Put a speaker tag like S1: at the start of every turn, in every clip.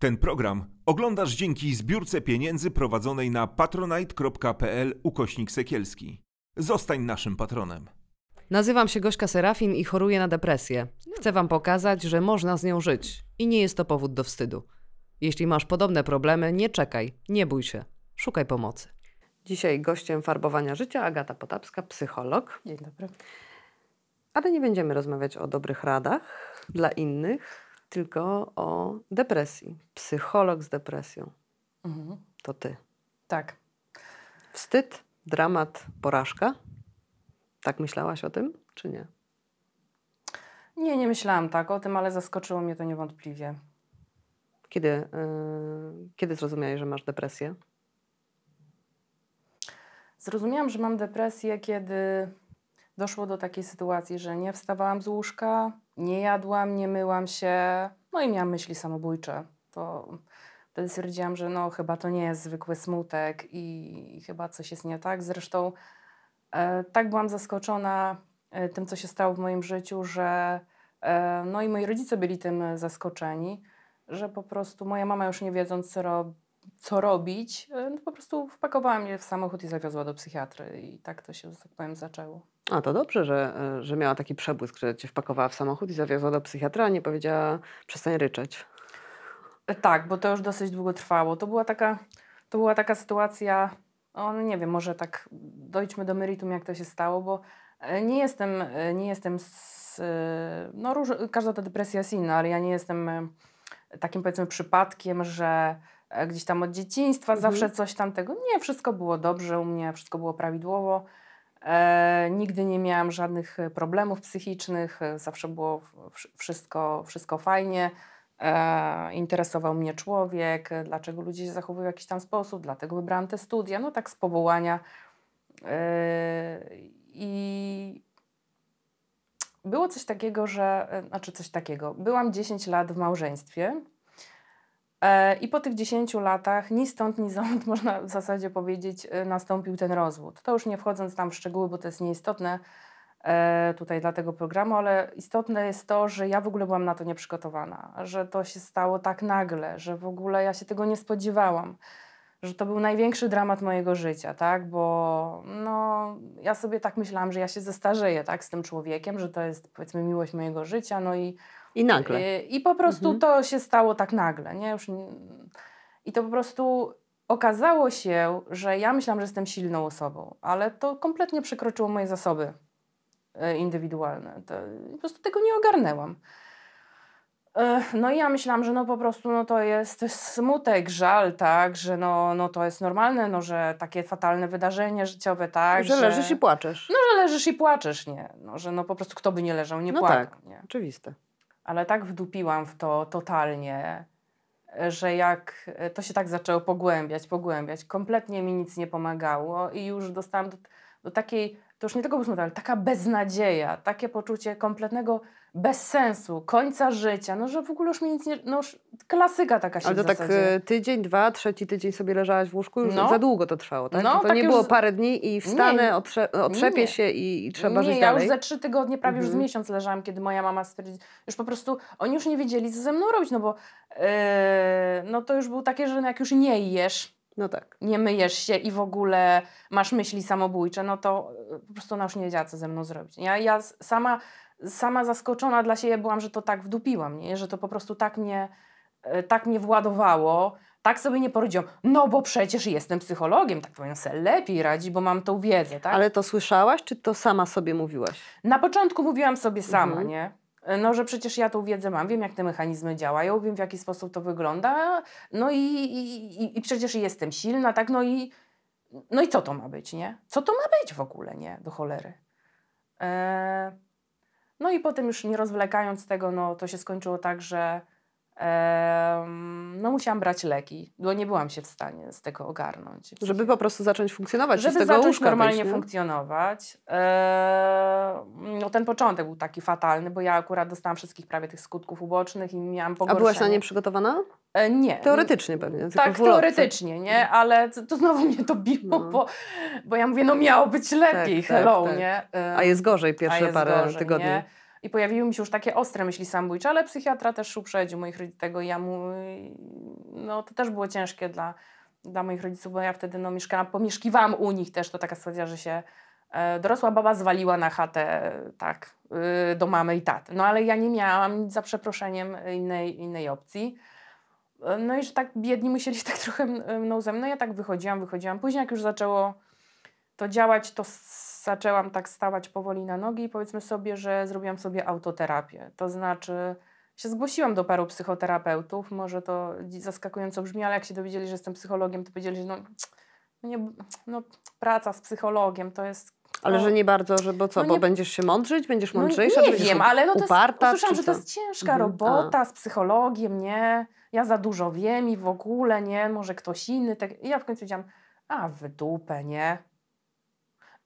S1: Ten program oglądasz dzięki zbiórce pieniędzy prowadzonej na patronite.pl ukośnik sekielski. Zostań naszym patronem.
S2: Nazywam się Gośka Serafin i choruję na depresję. Chcę Wam pokazać, że można z nią żyć i nie jest to powód do wstydu. Jeśli masz podobne problemy, nie czekaj, nie bój się, szukaj pomocy. Dzisiaj gościem farbowania życia Agata Potapska, psycholog.
S3: Dzień dobry.
S2: Ale nie będziemy rozmawiać o dobrych radach dla innych, tylko o depresji. Psycholog z depresją.
S3: Mhm.
S2: To ty.
S3: Tak.
S2: Wstyd, dramat, porażka? Tak myślałaś o tym, czy nie?
S3: Nie, nie myślałam tak o tym, ale zaskoczyło mnie to niewątpliwie.
S2: Kiedy, yy, kiedy zrozumiałeś, że masz depresję?
S3: Zrozumiałam, że mam depresję, kiedy doszło do takiej sytuacji, że nie wstawałam z łóżka, nie jadłam, nie myłam się, no i miałam myśli samobójcze. To wtedy stwierdziłam, że no chyba to nie jest zwykły smutek i chyba coś jest nie tak. Zresztą e, tak byłam zaskoczona e, tym, co się stało w moim życiu, że e, no i moi rodzice byli tym zaskoczeni, że po prostu moja mama już nie wiedząc, co, ro co robić, e, no po prostu wpakowała mnie w samochód i zawiozła do psychiatry i tak to się, tak powiem, zaczęło.
S2: A to dobrze, że, e, że miała taki przebłysk, że cię wpakowała w samochód i zawiozła do psychiatra, a nie powiedziała przestań ryczeć.
S3: E, Tak, bo to już dosyć długo trwało. To była taka, to była taka sytuacja, o, no nie wiem, może tak dojdźmy do meritum, jak to się stało, bo e, nie jestem, nie jestem z, no róż, każda ta depresja jest inna, ale ja nie jestem takim powiedzmy przypadkiem, że gdzieś tam od dzieciństwa
S2: Mhm.
S3: zawsze coś tamtego. Nie, wszystko było dobrze u mnie, wszystko było prawidłowo. E, nigdy nie miałam żadnych e, problemów psychicznych, e, zawsze było wszystko, wszystko fajnie. E, interesował mnie człowiek, e, dlaczego ludzie się zachowują w jakiś tam sposób, dlatego wybrałam te studia, no tak z powołania. E, I było coś takiego, że, znaczy coś takiego, byłam 10 lat w małżeństwie i po tych 10 latach ni stąd, ni ząd, można w zasadzie powiedzieć, e, nastąpił ten rozwód. To już nie wchodząc tam w szczegóły, bo to jest nieistotne e, tutaj dla tego programu, ale istotne jest to, że ja w ogóle byłam na to nieprzygotowana, że to się stało tak nagle, że w ogóle ja się tego nie spodziewałam, że to był największy dramat mojego życia, tak, bo no, ja sobie tak myślałam, że ja się zestarzeję, tak, z tym człowiekiem, że to jest powiedzmy miłość mojego życia, no i
S2: I nagle.
S3: i, I po prostu
S2: Mhm.
S3: to się stało tak nagle, nie? Już, I to po prostu okazało się, że ja myślałam, że jestem silną osobą, ale to kompletnie przekroczyło moje zasoby e, indywidualne. To, po prostu tego nie ogarnęłam. No i ja myślałam, że no po prostu no to jest smutek, żal, tak, że no, no to jest normalne, no że takie fatalne wydarzenie życiowe, tak,
S2: że leżysz i płaczesz.
S3: No, że leżysz i płaczesz, nie. No, że no po prostu kto by nie leżał, nie
S2: No
S3: płakał,
S2: tak.
S3: nie
S2: Oczywiste.
S3: Ale tak wdupiłam w to totalnie, że jak e, to się tak zaczęło pogłębiać, pogłębiać, kompletnie mi nic nie pomagało i już dostałam do, do takiej, to już nie tylko smutek, ale taka beznadzieja, takie poczucie kompletnego bezsensu, końca życia, no że w ogóle już mi nic nie, no już klasyka taka się
S2: Ale to tak e, tydzień, dwa, trzeci tydzień sobie leżałaś w łóżku, już
S3: No.
S2: za długo to trwało, tak?
S3: No,
S2: to
S3: tak
S2: nie było
S3: z-
S2: parę dni i wstanę,
S3: Nie.
S2: otrze, otrzepię
S3: Nie.
S2: się i, i trzeba
S3: nie,
S2: żyć
S3: ja
S2: dalej.
S3: już za trzy tygodnie, prawie już z
S2: Mhm.
S3: miesiąc leżałam, kiedy moja mama stwierdziła, już po prostu oni już nie wiedzieli, co ze mną robić, no bo e, no to już było takie, że jak już nie jesz,
S2: No tak.
S3: nie myjesz się i w ogóle masz myśli samobójcze, no to e, po prostu ona już nie wiedziała, co ze mną zrobić. Ja, ja sama, sama zaskoczona dla siebie byłam, że to tak wdupiłam, nie? że to po prostu tak mnie, e, tak mnie władowało, tak sobie nie poradziłam. No bo przecież jestem psychologiem, tak powiem sobie lepiej radzi, bo mam tą wiedzę, tak?
S2: Ale to słyszałaś, czy to sama sobie mówiłaś?
S3: Na początku mówiłam sobie sama,
S2: Mhm.
S3: nie? No, że przecież ja tą wiedzę mam, wiem jak te mechanizmy działają, wiem w jaki sposób to wygląda, no i, i, i, przecież jestem silna, tak? No i, no i co to ma być, nie? Co to ma być w ogóle, nie? Do cholery. E, no i potem już nie rozwlekając tego, no to się skończyło tak, że no musiałam brać leki, bo nie byłam się w stanie z tego ogarnąć.
S2: Żeby po prostu zacząć funkcjonować,
S3: Żeby
S2: z tego
S3: zacząć normalnie
S2: nie?
S3: funkcjonować. No ten początek był taki fatalny, bo ja akurat dostałam wszystkich prawie tych skutków ubocznych i miałam
S2: A
S3: pogorszenie.
S2: byłaś na nie przygotowana?
S3: E, nie.
S2: Teoretycznie pewnie.
S3: Tak, teoretycznie, nie? Ale to, to znowu mnie to biło,
S2: No.
S3: bo, bo ja mówię, no miało być lepiej,
S2: Tak, tak,
S3: hello,
S2: tak.
S3: nie? E,
S2: A jest gorzej
S3: a
S2: pierwsze
S3: jest
S2: parę
S3: gorzej,
S2: tygodni.
S3: Nie? I pojawiły mi się już takie ostre myśli samobójcze, ale psychiatra też uprzedził moich rodziców tego ja mu, no to też było ciężkie dla, dla moich rodziców, bo ja wtedy no, mieszkałam, pomieszkiwałam u nich też, to taka sytuacja, że się e, dorosła baba zwaliła na chatę, tak, y, do mamy i taty. No ale ja nie miałam za przeproszeniem innej, innej opcji. E, No i że tak biedni musieli tak trochę mną ze mną. No ja tak wychodziłam, wychodziłam. Później jak już zaczęło to działać, to zaczęłam tak stawać powoli na nogi i powiedzmy sobie, że zrobiłam sobie autoterapię. To znaczy się zgłosiłam do paru psychoterapeutów. Może to zaskakująco brzmi, ale jak się dowiedzieli, że jestem psychologiem, to powiedzieli, że no, nie, no praca z psychologiem to jest...
S2: Ale
S3: no,
S2: że nie bardzo, że bo co,
S3: no
S2: bo
S3: nie-
S2: będziesz się mądrzyć, będziesz
S3: no
S2: mądrzejsza,
S3: nie
S2: czy będziesz
S3: wiem, ale no to jest,
S2: uparta,
S3: usłyszałam,
S2: czy
S3: że to jest ciężka
S2: Mhm,
S3: robota z psychologiem, nie? Ja za dużo wiem i w ogóle, nie? Może ktoś inny. Tak. I ja w końcu powiedziałam, a w dupę, nie?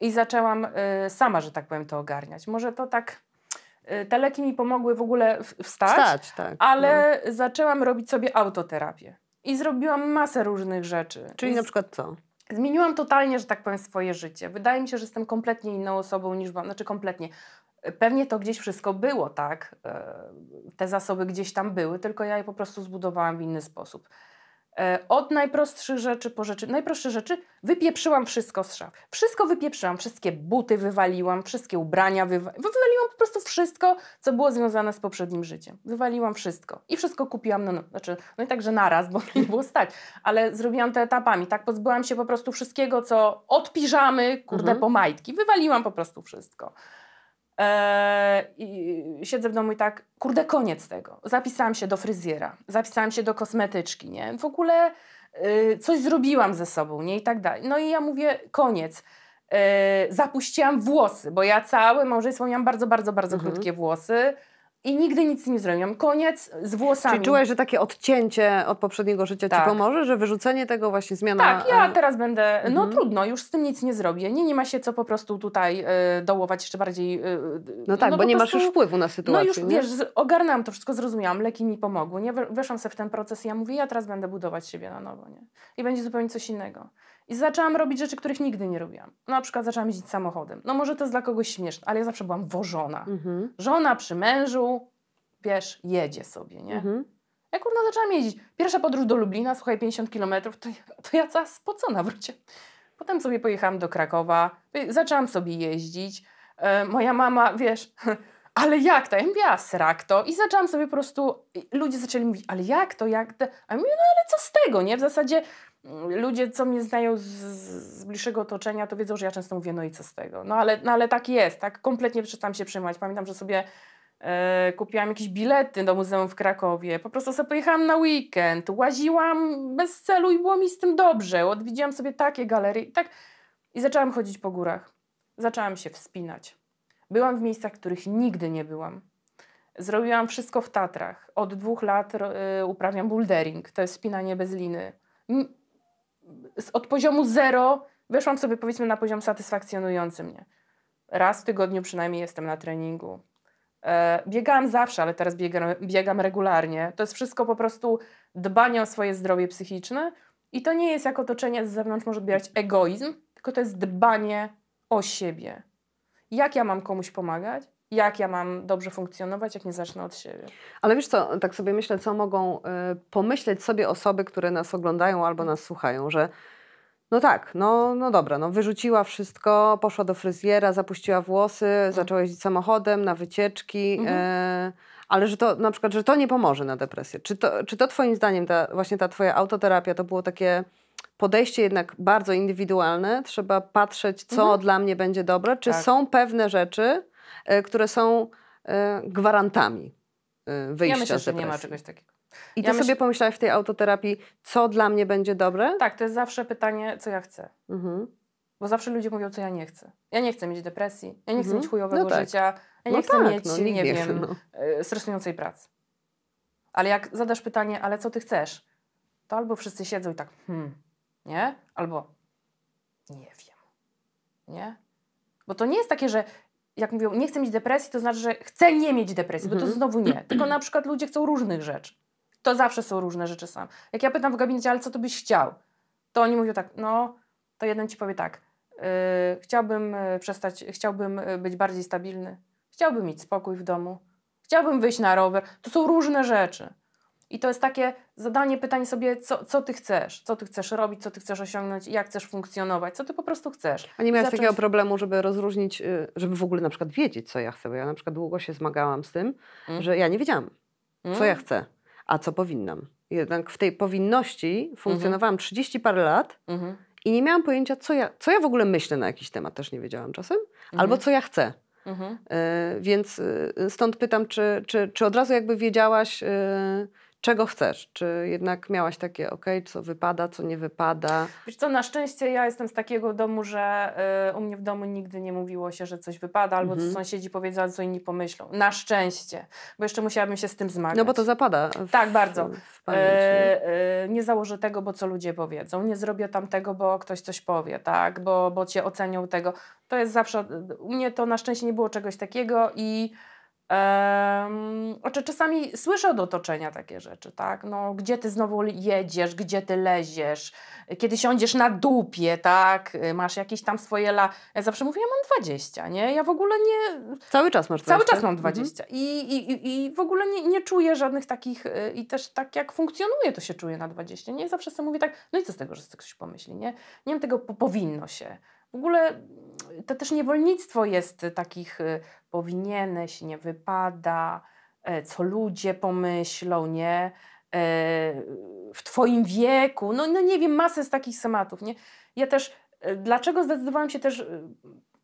S3: I zaczęłam y, sama, że tak powiem, to ogarniać. Może to tak, y, te leki mi pomogły w ogóle wstać,
S2: Wstać, tak. no.
S3: ale zaczęłam robić sobie autoterapię. I zrobiłam masę różnych rzeczy.
S2: Czyli
S3: I
S2: na przykład co?
S3: Zmieniłam totalnie, że tak powiem, swoje życie. Wydaje mi się, że jestem kompletnie inną osobą niż byłam. Znaczy kompletnie. Pewnie to gdzieś wszystko było, tak? E, Te zasoby gdzieś tam były, tylko ja je po prostu zbudowałam w inny sposób. E, Od najprostszych rzeczy po rzeczy, najprostsze rzeczy, wypieprzyłam wszystko z szaf. Wszystko wypieprzyłam, wszystkie buty wywaliłam, wszystkie ubrania wywa- wywaliłam po prostu wszystko, co było związane z poprzednim życiem. Wywaliłam wszystko i wszystko kupiłam, no, no, znaczy, no i także naraz, bo nie było stać, ale zrobiłam to etapami, tak? Pozbyłam się po prostu wszystkiego, co od piżamy, kurde,
S2: Mhm.
S3: po majtki. Wywaliłam po prostu wszystko. Eee, I siedzę w domu i tak, kurde, koniec tego. Zapisałam się do fryzjera, zapisałam się do kosmetyczki, nie? W ogóle y, coś zrobiłam ze sobą, nie? I tak dalej. No i ja mówię, koniec. Eee, zapuściłam włosy, bo ja całe małżeństwo miałam bardzo, bardzo, bardzo
S2: Mhm.
S3: krótkie włosy i nigdy nic nie zrobiłam. Koniec z włosami.
S2: Czyli czułaś, że takie odcięcie od poprzedniego życia ci
S3: Tak.
S2: pomoże, że wyrzucenie tego właśnie zmiana...
S3: Tak, ja teraz będę. No
S2: Mhm.
S3: trudno, już z tym nic nie zrobię. Nie, nie ma się co po prostu tutaj y, dołować jeszcze bardziej. y,
S2: No tak, bo
S3: po
S2: nie masz
S3: prostu-
S2: już wpływu na
S3: No
S2: sytuację,
S3: już
S2: nie?
S3: wiesz, ogarnęłam to wszystko, zrozumiałam, leki mi pomogły, nie? We- Weszłam sobie w ten proces i ja mówię, ja teraz będę budować siebie na nowo, nie? I będzie zupełnie coś innego. I zaczęłam robić rzeczy, których nigdy nie robiłam. Na przykład zaczęłam jeździć samochodem. No może to jest dla kogoś śmieszne, ale ja zawsze byłam wożona.
S2: Mhm.
S3: Żona przy mężu, wiesz, jedzie sobie, nie?
S2: Mhm.
S3: Ja kurna zaczęłam jeździć. Pierwsza podróż do Lublina, słuchaj, 50 kilometrów, to, ja- to ja cała spocona wrócie. Potem sobie pojechałam do Krakowa, zaczęłam sobie jeździć. E, moja mama, wiesz, ale jak to? Ja mówię, srak to. I zaczęłam sobie po prostu, ludzie zaczęli mówić, ale jak to, jak to? A ja mówię, no ale co z tego, nie? W zasadzie ludzie, co mnie znają z, z bliższego otoczenia, to wiedzą, że ja często mówię, no i co z tego? No ale, no, ale tak jest, tak kompletnie przestałam się przejmować. Pamiętam, że sobie e, kupiłam jakieś bilety do muzeum w Krakowie. Po prostu sobie pojechałam na weekend, łaziłam bez celu i było mi z tym dobrze. Odwiedziłam sobie takie galerie i tak. I zaczęłam chodzić po górach. Zaczęłam się wspinać. Byłam w miejscach, których nigdy nie byłam. Zrobiłam wszystko w Tatrach. Od dwóch lat y, uprawiam bouldering. To jest spinanie bez liny. Od poziomu zero weszłam sobie powiedzmy na poziom satysfakcjonujący mnie. Raz w tygodniu przynajmniej jestem na treningu. E, biegałam zawsze, ale teraz biegam, biegam regularnie. To jest wszystko po prostu dbanie o swoje zdrowie psychiczne i to nie jest jak otoczenie z zewnątrz może odbierać egoizm, tylko to jest dbanie o siebie. Jak ja mam komuś pomagać? Jak ja mam dobrze funkcjonować, jak nie zacznę od siebie?
S2: Ale wiesz co, tak sobie myślę, co mogą y, pomyśleć sobie osoby, które nas oglądają albo nas słuchają, że no tak, no, no dobra, no wyrzuciła wszystko, poszła do fryzjera, zapuściła włosy, zaczęła jeździć samochodem na wycieczki,
S3: Mhm.
S2: e, ale że to na przykład, że to nie pomoże na depresję. Czy to, czy to twoim zdaniem ta, właśnie ta twoja autoterapia to było takie podejście jednak bardzo indywidualne? Trzeba patrzeć, co
S3: Mhm.
S2: dla mnie będzie dobre? Czy
S3: Tak.
S2: są pewne rzeczy, które są e, gwarantami e, wyjścia
S3: Ja myślę,
S2: z
S3: że
S2: depresji?
S3: nie ma czegoś takiego.
S2: I ty
S3: Ja
S2: sobie
S3: myśl-
S2: pomyślałaś w tej autoterapii, co dla mnie będzie dobre?
S3: Tak, to jest zawsze pytanie, co ja chcę.
S2: Mhm.
S3: Bo zawsze ludzie mówią, co ja nie chcę. Ja nie chcę mieć depresji, ja nie chcę
S2: Mhm.
S3: mieć chujowego
S2: No tak.
S3: życia, ja nie
S2: no
S3: chcę
S2: tak,
S3: mieć,
S2: no,
S3: nie
S2: nie
S3: wiem,
S2: no.
S3: e, stresującej pracy. Ale jak zadasz pytanie, ale co ty chcesz? To albo wszyscy siedzą i tak, hmm, nie? Albo nie wiem, nie? Bo to nie jest takie, że jak mówią, nie chcę mieć depresji, to znaczy, że chcę nie mieć depresji, bo to
S2: Mhm.
S3: znowu nie. Tylko na przykład ludzie chcą różnych rzeczy. To zawsze są różne rzeczy sam. Jak ja pytam w gabinecie, ale co ty byś chciał? To oni mówią tak, no, to jeden ci powie tak, yy, chciałbym yy, przestać, chciałbym yy, być bardziej stabilny, Chciałbym mieć spokój w domu. Chciałbym wyjść na rower. To są różne rzeczy. I to jest takie zadanie, pytanie sobie, co, co ty chcesz, co ty chcesz robić, co ty chcesz osiągnąć, jak chcesz funkcjonować, co ty po prostu chcesz.
S2: A nie miałaś
S3: Zacząć-
S2: takiego problemu, żeby rozróżnić, y, żeby w ogóle na przykład wiedzieć, co ja chcę, bo ja na przykład długo się zmagałam z tym,
S3: Mm.
S2: że ja nie wiedziałam,
S3: Mm?
S2: co ja chcę, a co powinnam. Jednak w tej powinności funkcjonowałam 30 parę lat
S3: Mhm.
S2: i nie miałam pojęcia, co ja, co ja w ogóle myślę na jakiś temat, też nie wiedziałam czasem, albo
S3: Mhm.
S2: co ja chcę.
S3: Mhm.
S2: Y, Więc y, stąd pytam, czy, czy, czy od razu jakby wiedziałaś, y, czego chcesz? Czy jednak miałaś takie, ok, co wypada, co nie wypada?
S3: Wiesz co, na szczęście ja jestem z takiego domu, że y, u mnie w domu nigdy nie mówiło się, że coś wypada, albo
S2: Mhm.
S3: co sąsiedzi powiedzą, co inni pomyślą. Na szczęście, bo jeszcze musiałabym się z tym zmagać.
S2: No bo to zapada. W,
S3: Tak, bardzo.
S2: W pamięć, nie?
S3: E, e, nie założę tego, bo co ludzie powiedzą. Nie zrobię tamtego, bo ktoś coś powie, tak? Bo, bo cię ocenią tego. To jest zawsze. U mnie to na szczęście nie było czegoś takiego i. Um, czasami słyszę od otoczenia takie rzeczy, tak? No, gdzie ty znowu jedziesz, gdzie ty leziesz, kiedy siądziesz na dupie, tak? Y, Masz jakieś tam swoje la. Ja zawsze mówię, ja mam 20, nie? Ja w ogóle nie,
S2: Cały czas masz
S3: Cały
S2: 20?
S3: czas mam
S2: Mhm.
S3: 20 I, i, i- i w ogóle nie, nie czuję żadnych takich, y, i też tak jak funkcjonuje, to się czuję na 20. Nie zawsze sobie mówię tak, no i co z tego, że ktoś pomyśli, nie? Nie wiem tego, po, powinno się. W ogóle to też niewolnictwo jest takich y, powinieneś, nie wypada, e, co ludzie pomyślą, nie? E, W twoim wieku, no, no nie wiem, masę z takich tematów, nie? Ja też, e, dlaczego zdecydowałam się też y,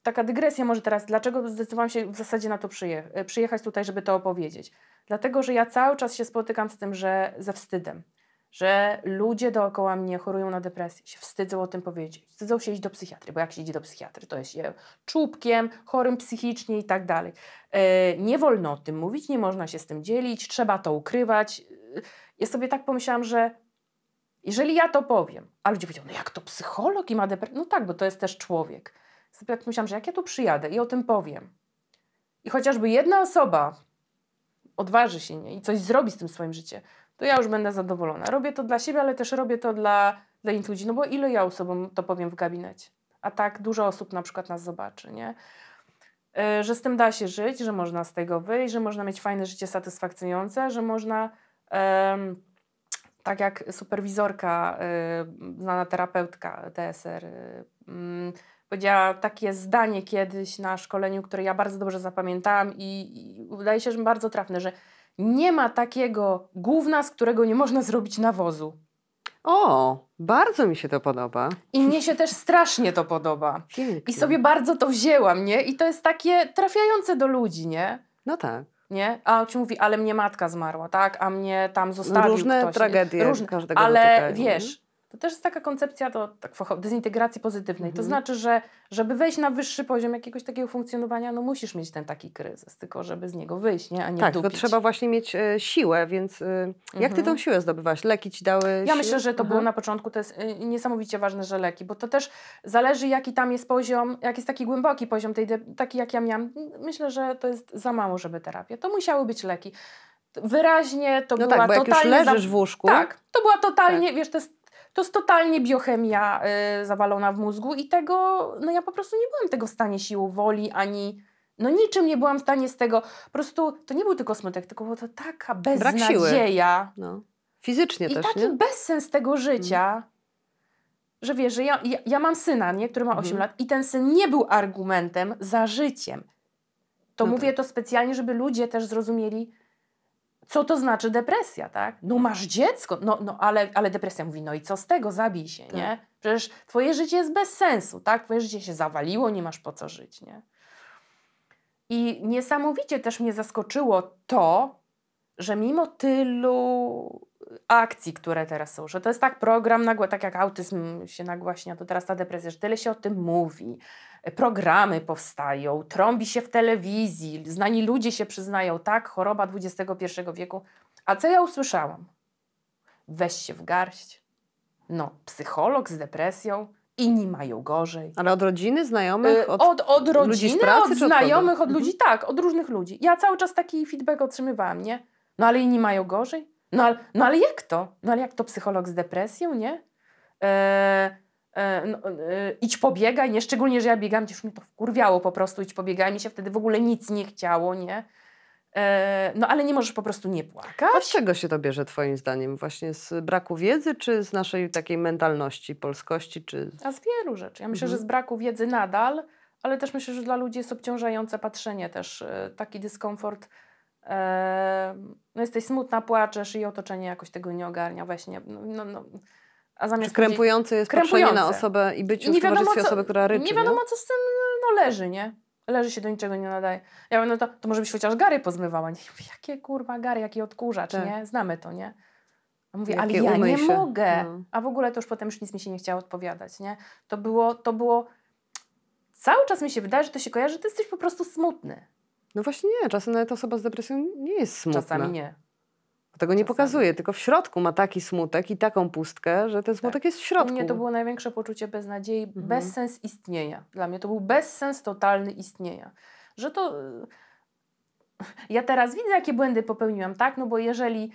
S3: taka dygresja może teraz, dlaczego zdecydowałam się w zasadzie na to przyje przyjechać tutaj, żeby to opowiedzieć? Dlatego, że ja cały czas się spotykam z tym, że ze wstydem, że ludzie dookoła mnie chorują na depresję, się wstydzą o tym powiedzieć, wstydzą się iść do psychiatry, bo jak się idzie do psychiatry, to jest się czubkiem, chorym psychicznie i tak dalej. E, Nie wolno o tym mówić, nie można się z tym dzielić, trzeba to ukrywać. Ja sobie tak pomyślałam, że jeżeli ja to powiem, a ludzie powiedzą, no jak to psycholog i ma depresję? No tak, bo to jest też człowiek. Sobie tak myślałam, że jak ja tu przyjadę i o tym powiem i chociażby jedna osoba odważy się nie, i coś zrobi z tym swoim życiem, to ja już będę zadowolona. Robię to dla siebie, ale też robię to dla, dla innych ludzi, no bo ile ja osobom to powiem w gabinecie, a tak dużo osób na przykład nas zobaczy, nie? E, Że z tym da się żyć, że można z tego wyjść, że można mieć fajne życie satysfakcjonujące, że można em, tak jak superwizorka, y, znana terapeutka TSR, y, mm, powiedziała takie zdanie kiedyś na szkoleniu, które ja bardzo dobrze zapamiętałam i, i wydaje się, że bardzo trafne, że nie ma takiego gówna, z którego nie można zrobić nawozu.
S2: O, bardzo mi się to podoba.
S3: I mnie się też strasznie to podoba.
S2: Pięknie.
S3: I sobie bardzo to wzięłam, nie? I to jest takie trafiające do ludzi, nie?
S2: No tak.
S3: nie? A ci mówi, ale mnie matka zmarła, tak? A mnie tam zostawił
S2: Różne
S3: ktoś. nie?
S2: tragedie
S3: Różne.
S2: każdego
S3: Ale
S2: dotykają,
S3: wiesz, to też jest taka koncepcja to, tak, dezintegracji pozytywnej. To
S2: Mhm.
S3: znaczy, że żeby wejść na wyższy poziom jakiegoś takiego funkcjonowania, no musisz mieć ten taki kryzys, tylko żeby z niego wyjść, nie? A nie
S2: Tak, tylko
S3: wdupić.
S2: trzeba właśnie mieć e, siłę, więc e, jak ty
S3: Mhm.
S2: tą siłę zdobywaś? Leki ci dały
S3: Ja
S2: siłę?
S3: myślę, że to było na początku, to jest y, niesamowicie ważne, że leki, bo to też zależy jaki tam jest poziom, jak jest taki głęboki poziom, tej de- taki jak ja miałam. Myślę, że to jest za mało, żeby terapia. To musiały być leki. Wyraźnie to
S2: No
S3: była
S2: tak, bo jak już
S3: totalnie...
S2: leżysz w łóżku,
S3: Tak, to była totalnie, wiesz, to jest, to jest totalnie biochemia y, zawalona w mózgu i tego, no ja po prostu nie byłam tego w stanie siłą woli, ani, no niczym nie byłam w stanie z tego, po prostu to nie był tylko smutek, tylko była to taka beznadzieja
S2: no. fizycznie
S3: i
S2: też,
S3: taki
S2: nie?
S3: bezsens tego życia, że wiesz, że ja, ja, ja mam syna, nie, który ma 8
S2: Mhm.
S3: lat i ten syn nie był argumentem za życiem. To
S2: No
S3: mówię
S2: tak.
S3: to specjalnie, żeby ludzie też zrozumieli, co to znaczy depresja, tak? No masz dziecko, no, no ale, ale depresja mówi, no i co z tego, zabij się,
S2: Tak.
S3: nie? Przecież twoje życie jest bez sensu, tak? Twoje życie się zawaliło, nie masz po co żyć, nie? I niesamowicie też mnie zaskoczyło to, że mimo tylu akcji, które teraz są, że to jest tak program, nagła, tak jak autyzm się nagłaśnia, to teraz ta depresja, że tyle się o tym mówi, programy powstają, trąbi się w telewizji, znani ludzie się przyznają, tak, choroba XXI wieku. A co ja usłyszałam? Weź się w garść. No, psycholog z depresją, inni mają gorzej.
S2: Ale od rodziny, znajomych?
S3: Y, Od, od,
S2: ludzi
S3: rodziny,
S2: z pracy,
S3: od
S2: czy od
S3: znajomych, od
S2: Mhm.
S3: ludzi, tak, od różnych ludzi. Ja cały czas taki feedback otrzymywałam, nie? No ale inni mają gorzej? No ale, no ale jak to? No ale jak to psycholog z depresją, nie? E, e, no, e, idź pobiegaj, nie? Szczególnie, że ja biegam, gdzieś mnie to wkurwiało po prostu, idź pobiegaj, mi się wtedy w ogóle nic nie chciało, nie? E, no ale nie możesz po prostu nie
S2: A z
S3: płakać.
S2: czego się to bierze twoim zdaniem? Właśnie z braku wiedzy, czy z naszej takiej mentalności, polskości, czy...
S3: A z wielu rzeczy. Ja myślę,
S2: Mhm.
S3: że z braku wiedzy nadal, ale też myślę, że dla ludzi jest obciążające patrzenie też, e, taki dyskomfort. No jesteś smutna, płaczesz i otoczenie jakoś tego nie ogarnia, weź nie, no, no, no. A
S2: Czy
S3: zamiast powiedzieć-
S2: krępujące jest patrzenie na
S3: Krępujące.
S2: osobę i być
S3: I
S2: w towarzystwie osoby, która ryczy,
S3: nie wiadomo, co z tym no, leży, nie? Leży się do niczego nie nadaje. Ja mówię, no to, to może byś chociaż gary pozmywała. Nie, mówię, jakie kurwa gary, jaki odkurzacz,
S2: Tak.
S3: nie? Znamy to, nie? A mówię, ale
S2: Jakie
S3: ja
S2: umyj
S3: nie
S2: się.
S3: mogę.
S2: No.
S3: A w ogóle to już potem już nic mi się nie chciało odpowiadać, nie? To było, to było... Cały czas mi się wydaje, że to się kojarzy, że ty jesteś po prostu smutny.
S2: No właśnie nie, czasem nawet osoba z depresją nie jest smutna.
S3: Czasami nie.
S2: Tego nie
S3: Czasami.
S2: pokazuje, tylko w środku ma taki smutek i taką pustkę, że ten smutek jest w
S3: U
S2: środku.
S3: mnie to było największe poczucie beznadziei,
S2: Mhm.
S3: bezsens istnienia. Dla mnie to był bezsens totalny istnienia. Że to... y, Ja teraz widzę, jakie błędy popełniłam, tak? No bo jeżeli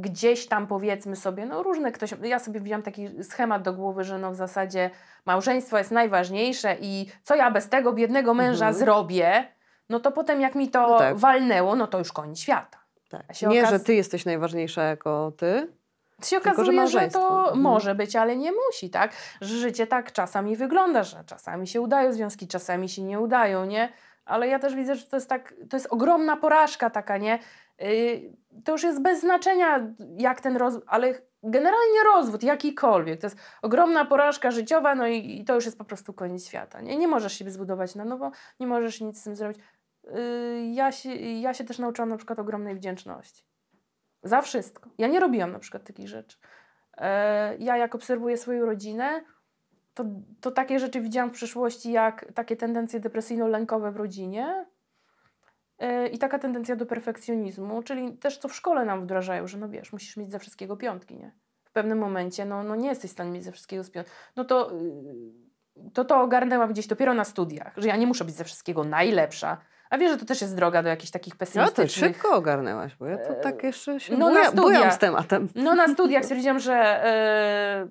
S3: gdzieś tam powiedzmy sobie, no różne ktoś... Ja sobie wziąłam taki schemat do głowy, że no w zasadzie małżeństwo jest najważniejsze i co ja bez tego biednego męża
S2: Mhm.
S3: zrobię, no to potem jak mi to
S2: No tak.
S3: walnęło, no to już koniec świata.
S2: tak. Nie,
S3: okaz-
S2: że ty jesteś najważniejsza jako ty.
S3: Się
S2: Tylko, że
S3: okazuje, że, to
S2: Mhm.
S3: może być, ale nie musi, tak? Że życie tak czasami wygląda, że czasami się udają związki, czasami się nie udają, nie? Ale ja też widzę, że to jest tak, to jest ogromna porażka taka, nie? Yy, to już jest bez znaczenia, jak ten rozwód, ale generalnie rozwód, jakikolwiek, to jest ogromna porażka życiowa, no i, i to już jest po prostu koniec świata, nie? Nie możesz siebie zbudować na nowo, nie możesz nic z tym zrobić. Yy, ja, się, ja się też nauczyłam na przykład ogromnej wdzięczności. Za wszystko. Ja nie robiłam na przykład takich rzeczy. E, ja jak obserwuję swoją rodzinę, to, to takie rzeczy widziałam w przyszłości, jak takie tendencje depresyjno-lękowe w rodzinie i taka tendencja do perfekcjonizmu, czyli też co w szkole nam wdrażają, że no wiesz, musisz mieć ze wszystkiego piątki, nie? W pewnym momencie, no, no nie jesteś w stanie mieć ze wszystkiego z piątki. No to, y, to to ogarnęłam gdzieś dopiero na studiach, że ja nie muszę być ze wszystkiego najlepsza, a wiesz, że to też jest droga do jakichś takich
S2: No to
S3: pesymistycznych...
S2: szybko ogarnęłaś, bo ja to tak jeszcze się
S3: no na
S2: buja, bujam
S3: studiach.
S2: z tematem.
S3: No na studiach stwierdziłam, że e,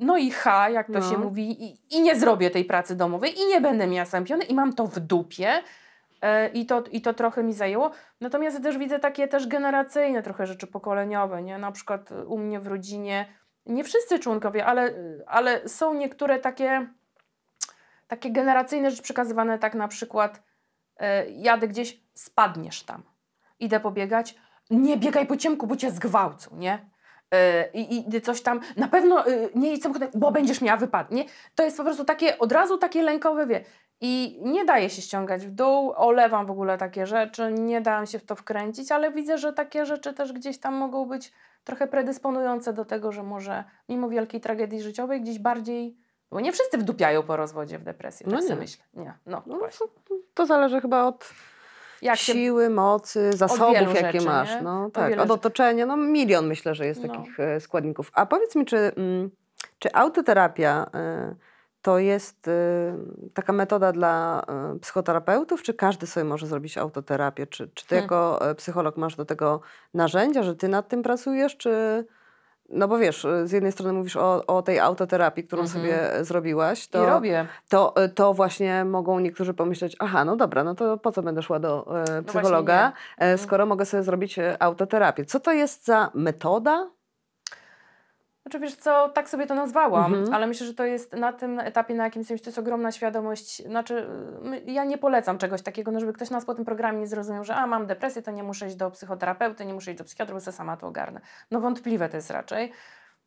S3: no i ha, jak to
S2: No.
S3: się mówi, i, i nie zrobię tej pracy domowej i nie będę miała sampiony i mam to w dupie. E, I to, I to trochę mi zajęło. Natomiast też widzę takie też generacyjne trochę rzeczy pokoleniowe, nie? Na przykład u mnie w rodzinie, nie wszyscy członkowie, ale, ale są niektóre takie, takie generacyjne rzeczy przekazywane tak na przykład e, jadę gdzieś, spadniesz tam. Idę pobiegać, nie biegaj po ciemku, bo cię zgwałcą, nie? E, I, I coś tam, na pewno e, nie jedź samochodem, bo będziesz miała wypadek, nie? To jest po prostu takie, od razu takie lękowe, wie. I nie daje się ściągać w dół, olewam w ogóle takie rzeczy, nie dałam się w to wkręcić, ale widzę, że takie rzeczy też gdzieś tam mogą być trochę predysponujące do tego, że może mimo wielkiej tragedii życiowej gdzieś bardziej, bo nie wszyscy wdupiają po rozwodzie w depresję,
S2: No
S3: tak
S2: nie.
S3: myślę. Nie, no,
S2: No, to, zależy chyba od
S3: Jak się
S2: siły, mocy, zasobów, jakie
S3: rzeczy,
S2: masz.
S3: nie?
S2: No,
S3: Od
S2: tak, od
S3: rzeczy.
S2: otoczenia. No milion myślę, że jest
S3: No.
S2: takich e, składników. A powiedz mi, czy, mm, czy autoterapia e, to jest e, taka metoda dla e, psychoterapeutów, czy każdy sobie może zrobić autoterapię? Czy, czy ty
S3: Hmm.
S2: jako e, psycholog masz do tego narzędzia, że ty nad tym pracujesz, czy... No bo wiesz, z jednej strony mówisz o, o tej autoterapii, którą
S3: Mhm.
S2: sobie zrobiłaś, to,
S3: I robię.
S2: to, to właśnie mogą niektórzy pomyśleć, aha, no dobra, no to po co będę szła do e, psychologa,
S3: No
S2: e,
S3: Mhm.
S2: skoro mogę sobie zrobić autoterapię. Co to jest za metoda?
S3: Znaczy wiesz co, tak sobie to nazwałam,
S2: Mhm.
S3: ale myślę, że to jest na tym etapie, na jakim jesteś, to jest ogromna świadomość. Znaczy, ja nie polecam czegoś takiego, no żeby ktoś nas po tym programie nie zrozumiał, że a mam depresję, to nie muszę iść do psychoterapeuty, nie muszę iść do psychiatry, bo sama to ogarnę. No wątpliwe to jest raczej.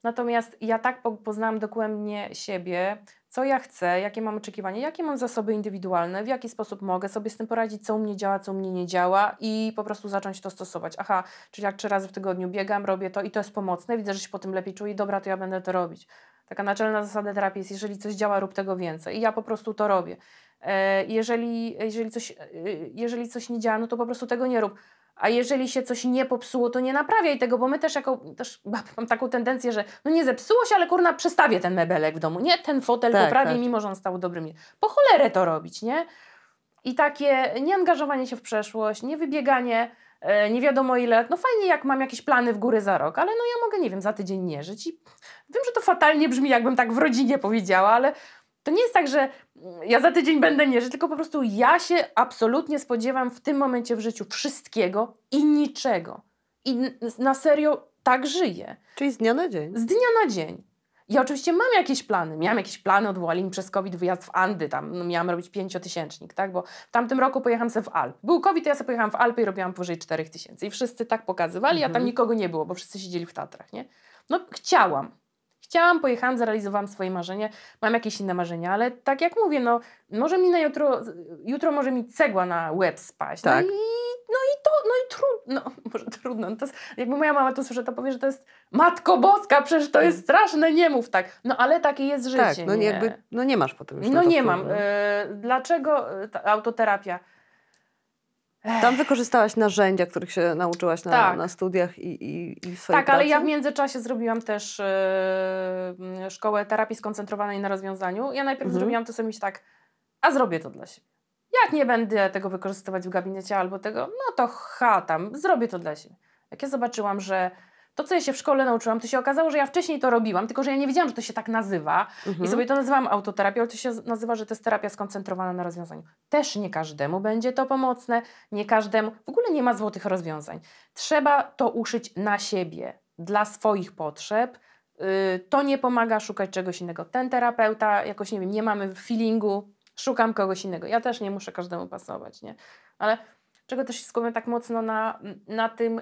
S3: Natomiast ja tak po, poznałam dokładnie siebie, co ja chcę, jakie mam oczekiwania, jakie mam zasoby indywidualne, w jaki sposób mogę sobie z tym poradzić, co u mnie działa, co u mnie nie działa i po prostu zacząć to stosować. Aha, czyli jak trzy razy w tygodniu biegam, robię to i to jest pomocne, widzę, że się po tym lepiej czuję, dobra, to ja będę to robić. Taka naczelna zasada terapii jest, jeżeli coś działa, rób tego więcej. I ja po prostu to robię. E, jeżeli, jeżeli, coś, e, jeżeli coś nie działa, no to po prostu tego nie rób. A jeżeli się coś nie popsuło, to nie naprawiaj tego, bo my też jako, też mam taką tendencję, że no nie zepsuło się, ale kurna przestawię ten mebelek w domu, nie? Ten fotel
S2: Tak,
S3: poprawię,
S2: tak.
S3: mimo że on stał dobrym. Po cholerę to robić, nie? I takie nieangażowanie się w przeszłość, nie wybieganie e, nie wiadomo ile, no fajnie jak mam jakieś plany w góry za rok, ale no ja mogę, nie wiem, za tydzień nie żyć i wiem, że to fatalnie brzmi, jakbym tak w rodzinie powiedziała, ale to nie jest tak, że ja za tydzień będę nie żyć, tylko po prostu ja się absolutnie spodziewam w tym momencie w życiu wszystkiego i niczego. I na serio tak żyję.
S2: Czyli z dnia na dzień.
S3: Z dnia na dzień. Ja oczywiście mam jakieś plany. Miałam jakieś plany, odwołali mi przez COVID wyjazd w Andy, tam no, miałam robić pięciotysięcznik, tak? Bo w tamtym roku pojechałam sobie w Alp. Był COVID, ja sobie pojechałam w Alpy i robiłam powyżej 4000. I wszyscy tak pokazywali, a tam
S2: Mhm.
S3: nikogo nie było, bo wszyscy siedzieli w Tatrach, nie? No chciałam. Chciałam, pojechałam, zrealizowałam swoje marzenie. Mam jakieś inne marzenia, ale tak jak mówię, no może mi na jutro, jutro może mi cegła na łeb spaść.
S2: Tak.
S3: No i, no i to, no i trudno, no, może trudno. No to jest, jakby moja mama to słyszy, to powie, że to jest Matko Boska, przecież to jest straszne, nie mów tak. No ale takie jest życie,
S2: Tak, no nie, jakby, no nie masz potem już
S3: no nie
S2: wpływu,
S3: mam.
S2: no.
S3: E, dlaczego e, ta autoterapia?
S2: Tam wykorzystałaś narzędzia, których się nauczyłaś na,
S3: Tak.
S2: na studiach i, i, i w swojej
S3: Tak, ale
S2: pracy?
S3: ja w międzyczasie zrobiłam też m, szkołę terapii skoncentrowanej na rozwiązaniu. Ja najpierw
S2: Mhm.
S3: zrobiłam to sobie myśleć tak, a zrobię to dla siebie. Jak nie będę tego wykorzystywać w gabinecie albo tego, no to ha tam, zrobię to dla siebie. Jak ja zobaczyłam, że to, co ja się w szkole nauczyłam, to się okazało, że ja wcześniej to robiłam, tylko że ja nie wiedziałam, że to się tak nazywa.
S2: Mhm.
S3: I sobie to nazywam autoterapią, ale to się nazywa, że to jest terapia skoncentrowana na rozwiązaniu. Też nie każdemu będzie to pomocne, nie każdemu, w ogóle nie ma złotych rozwiązań. Trzeba to uszyć na siebie, dla swoich potrzeb. Yy, to nie pomaga szukać czegoś innego. Ten terapeuta, jakoś nie wiem, nie mamy feelingu, szukam kogoś innego. Ja też nie muszę każdemu pasować, nie? Ale czego też się skupiam tak mocno na, na tym,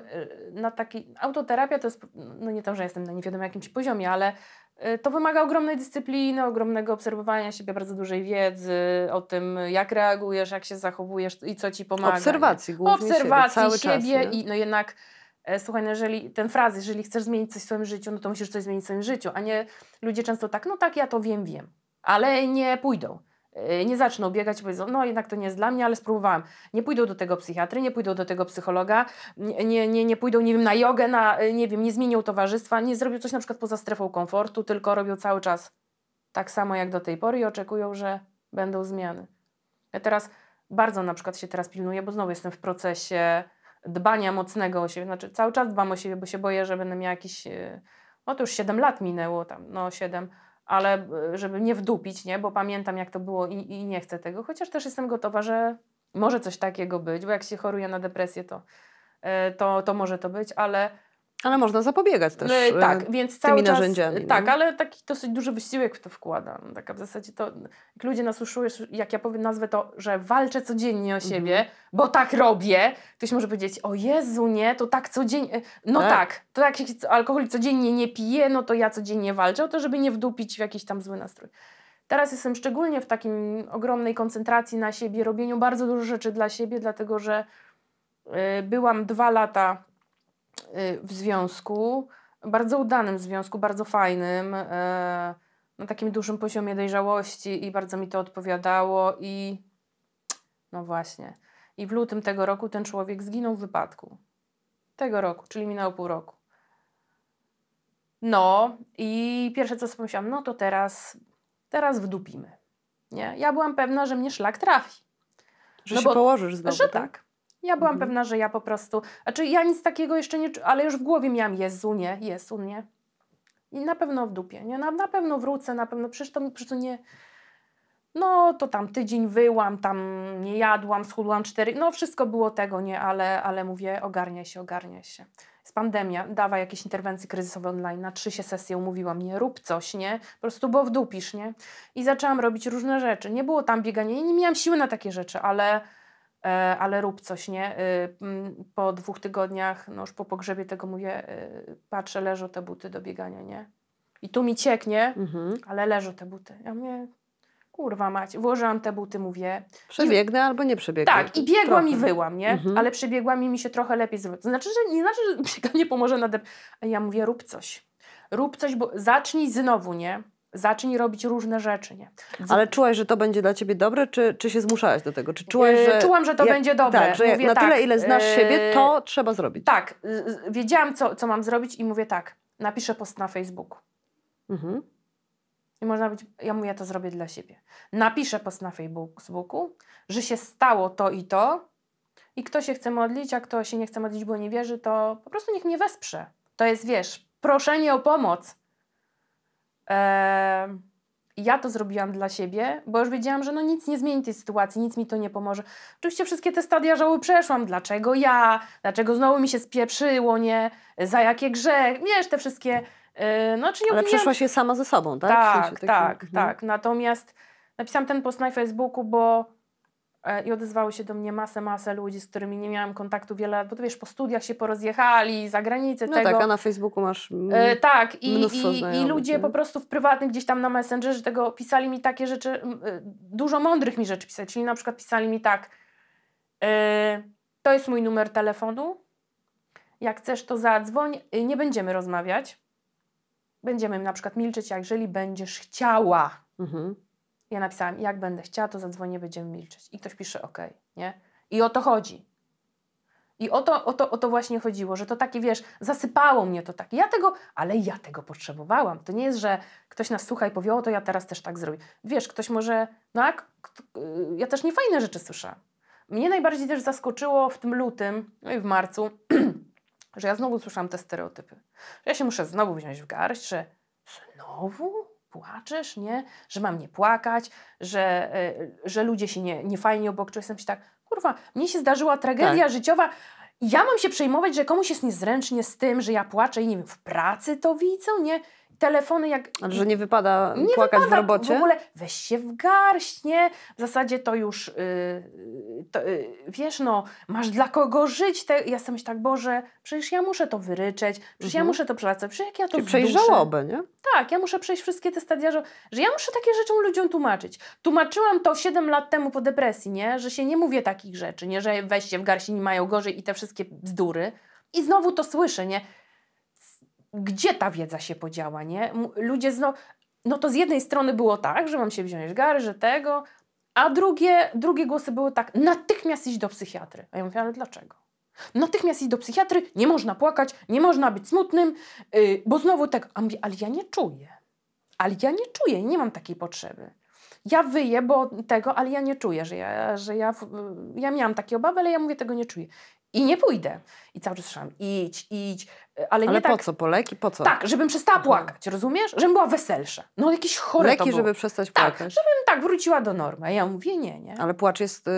S3: yy, na taki, autoterapia to jest, no nie to, że jestem na nie wiadomo jakimś poziomie, ale y, to wymaga ogromnej dyscypliny, ogromnego obserwowania siebie, bardzo dużej wiedzy o tym, jak reagujesz, jak się zachowujesz i co ci pomaga.
S2: Obserwacji głównie
S3: Obserwacji
S2: siebie,
S3: siebie
S2: czas,
S3: i no jednak e, słuchaj, no jeżeli ten fraz, jeżeli chcesz zmienić coś w swoim życiu, no to musisz coś zmienić w swoim życiu, a nie ludzie często tak, no tak, ja to wiem, wiem, ale nie pójdą. E, Nie zaczną biegać i powiedzą, no jednak to nie jest dla mnie, ale spróbowałam. Nie pójdą do tego psychiatry, nie pójdą do tego psychologa, nie, nie, nie, pójdą, nie wiem, na jogę, na, e, nie wiem, nie zmienią towarzystwa, nie zrobią coś na przykład poza strefą komfortu, tylko robią cały czas tak samo jak do tej pory i oczekują, że będą zmiany. Ja teraz bardzo na przykład się teraz pilnuję, bo znowu jestem w procesie dbania mocnego o siebie. Znaczy cały czas dbam o siebie, bo się boję, że będę miała jakiś, e, no to już 7 lat minęło tam, no 7, ale e, żeby nie wdupić, nie, bo pamiętam jak to było i, i nie chcę tego, chociaż też jestem gotowa, że może coś takiego być, bo jak się choruje na depresję, to, e, to, to może to być, ale
S2: Ale można zapobiegać też.
S3: no,
S2: e,
S3: tak, więc cały czas,
S2: narzędziami,
S3: Tak,
S2: nie?
S3: ale taki dosyć duży wysiłek w to wkładam. Taka w zasadzie to, jak ludzie nas usłyszą, jak ja powiem nazwę to, że walczę codziennie o siebie, bo tak robię, ktoś może powiedzieć, o Jezu, nie, to tak codziennie, no
S2: Tak.
S3: tak, to jak się alkohol codziennie nie pije, no to ja codziennie walczę o to, żeby nie wdupić w jakiś tam zły nastrój. Teraz jestem szczególnie w takim ogromnej koncentracji na siebie, robieniu bardzo dużo rzeczy dla siebie, dlatego że y, byłam dwa lata w związku, bardzo udanym związku, bardzo fajnym, e, na takim dużym poziomie dojrzałości i bardzo mi to odpowiadało i no właśnie. I w lutym tego roku ten człowiek zginął w wypadku. Tego roku, czyli minęło pół roku. No i pierwsze co sobie pomyślałam, no to teraz, teraz wdupimy. Nie? Ja byłam pewna, że mnie szlak trafi.
S2: Że
S3: no
S2: się
S3: bo-
S2: położysz znowu.
S3: Że tak. Ja byłam
S2: Mhm.
S3: pewna, że ja po prostu. Znaczy, ja nic takiego jeszcze nie. Ale już w głowie miałam Jezu, nie, Jezu, nie. I na pewno w dupie, nie? Na, na pewno wrócę, na pewno. Przecież to po prostu nie. No to tam tydzień wyłam, tam nie jadłam, schudłam cztery. No wszystko było tego, nie, ale, ale mówię, ogarniaj się, ogarniaj się. Jest pandemia, dawaj jakieś interwencje kryzysowe online. Na trzy się sesje umówiłam, nie, rób coś, nie? Po prostu, bo wdupisz, nie? I zaczęłam robić różne rzeczy. Nie było tam biegania, ja nie miałam siły na takie rzeczy, ale, ale rób coś, nie? Y, Po dwóch tygodniach, no już po pogrzebie tego mówię, y, patrzę, leżą te buty do biegania, nie? I tu mi cieknie,
S2: Mhm.
S3: ale leżą te buty. Ja mówię, kurwa mać, włożyłam te buty, mówię,
S2: Przebiegnę albo nie przebiegnę.
S3: tak, i biegłam i
S2: Trochę.
S3: wyłam, nie?
S2: Mhm.
S3: Ale przebiegłam i mi się trochę lepiej zrobiło. To znaczy, że nie znaczy, że bieganie pomoże na dep... Ja mówię, rób coś. Rób coś, bo zacznij znowu, nie? Zacznij robić różne rzeczy, nie? Z-
S2: Ale czułaś, że to będzie dla ciebie dobre, czy, czy się zmuszałaś do tego? Czy czułaś,
S3: Yy,
S2: że...
S3: Czułam, że to
S2: jak-
S3: będzie dobre.
S2: Tak, że
S3: Mówię
S2: na
S3: tak,
S2: tyle, ile znasz
S3: yy,
S2: siebie, to trzeba zrobić.
S3: Tak, wiedziałam, co, co mam zrobić i mówię tak, napiszę post na Facebooku.
S2: Mhm.
S3: I można być, ja mówię, ja to zrobię dla siebie. Napiszę post na Facebooku, że się stało to i to i kto się chce modlić, a kto się nie chce modlić, bo nie wierzy, to po prostu niech mnie wesprze. To jest, wiesz, proszenie o pomoc. Eee, ja to zrobiłam dla siebie, bo już wiedziałam, że no nic nie zmieni tej sytuacji, nic mi to nie pomoże. Oczywiście wszystkie te stadia żałoby przeszłam. Dlaczego ja? Dlaczego znowu mi się spieprzyło, nie? Za jakie grzech? Wiesz, te wszystkie... Yy, no, czy nie
S2: Ale przeszłaś je sama ze sobą, tak? W
S3: tak,
S2: sensie takim-
S3: tak,
S2: mhm.
S3: tak. Natomiast napisałam ten post na Facebooku, bo e, i odezwały się do mnie masę, masę ludzi, z którymi nie miałam kontaktu wiele lat, bo to wiesz, po studiach się porozjechali, za granicę
S2: No
S3: tego.
S2: tak, a na Facebooku masz...
S3: E, tak, i, i, i ludzie
S2: nie?
S3: po prostu w prywatnych gdzieś tam na Messengerze tego pisali mi takie rzeczy, e, dużo mądrych mi rzeczy pisali, czyli na przykład pisali mi tak, e, to jest mój numer telefonu, jak chcesz to zadzwoń, e, nie będziemy rozmawiać, będziemy na przykład milczeć, jeżeli będziesz chciała.
S2: Mhm.
S3: Ja napisałam, jak będę chciała, to zadzwonię, będziemy milczeć. I ktoś pisze, ok, nie? I o to chodzi. I o to, o, to, o to właśnie chodziło, że to takie, wiesz, zasypało mnie to tak. Ja tego, ale ja tego potrzebowałam. To nie jest, że ktoś nas słucha i powie, o to ja teraz też tak zrobię. Wiesz, ktoś może, no jak, y, ja też niefajne rzeczy słyszę. Mnie najbardziej też zaskoczyło w tym lutym, no i w marcu, że ja znowu słyszałam te stereotypy. Że ja się muszę znowu wziąć w garść, że znowu płaczesz, nie? Że mam nie płakać, że, y, że ludzie się nie, nie fajnie obok czują. Jestem się tak, kurwa, mnie się zdarzyła tragedia życiowa. i Ja mam się przejmować, że komuś jest niezręcznie z tym, że ja płaczę i nie wiem, w pracy to widzą, nie? Telefony jak...
S2: Ale że nie wypada
S3: Nie
S2: płakać w
S3: wypada
S2: robocie?
S3: W ogóle weź się w garść, nie? W zasadzie to już, yy, to, yy, wiesz, no, masz dla kogo żyć. Te, ja sobie myślę tak, Boże, przecież ja muszę to wyryczeć, przecież ja
S2: Mhm.
S3: muszę to przelacać, przecież jak ja to
S2: Czyli przejść
S3: zduszę.
S2: żałobę, nie?
S3: Tak, ja muszę przejść wszystkie te stadia, że, że ja muszę takie rzeczy ludziom tłumaczyć. Tłumaczyłam to 7 lat temu po depresji, nie? Że się nie mówię takich rzeczy, nie? Że weźcie w garści nie mają gorzej i te wszystkie bzdury. I znowu to słyszę, nie? Gdzie ta wiedza się podziała, nie? Ludzie znowu... No to z jednej strony było tak, że mam się wziąć gary, że tego, a drugie, drugie głosy były tak, natychmiast iść do psychiatry. A ja mówię, ale dlaczego? Natychmiast iść do psychiatry, nie można płakać, nie można być smutnym, yy, bo znowu tak, a mówię, ale ja nie czuję. Ale ja nie czuję, nie mam takiej potrzeby. Ja wyję, bo tego, ale ja nie czuję, że ja, że ja, ja miałam takie obawy, ale ja mówię, tego nie czuję. I nie pójdę. I cały czas słyszałam, idź, idź, ale,
S2: Ale
S3: nie
S2: po
S3: tak,
S2: co? Po leki? Po co?
S3: tak, żebym przestała
S2: Aha.
S3: płakać, rozumiesz? Żebym była weselsza. No jakieś chore
S2: Leki, żeby przestać
S3: Tak,
S2: płakać.
S3: żebym tak wróciła do normy. A ja mówię, nie, nie.
S2: Ale płacz jest y,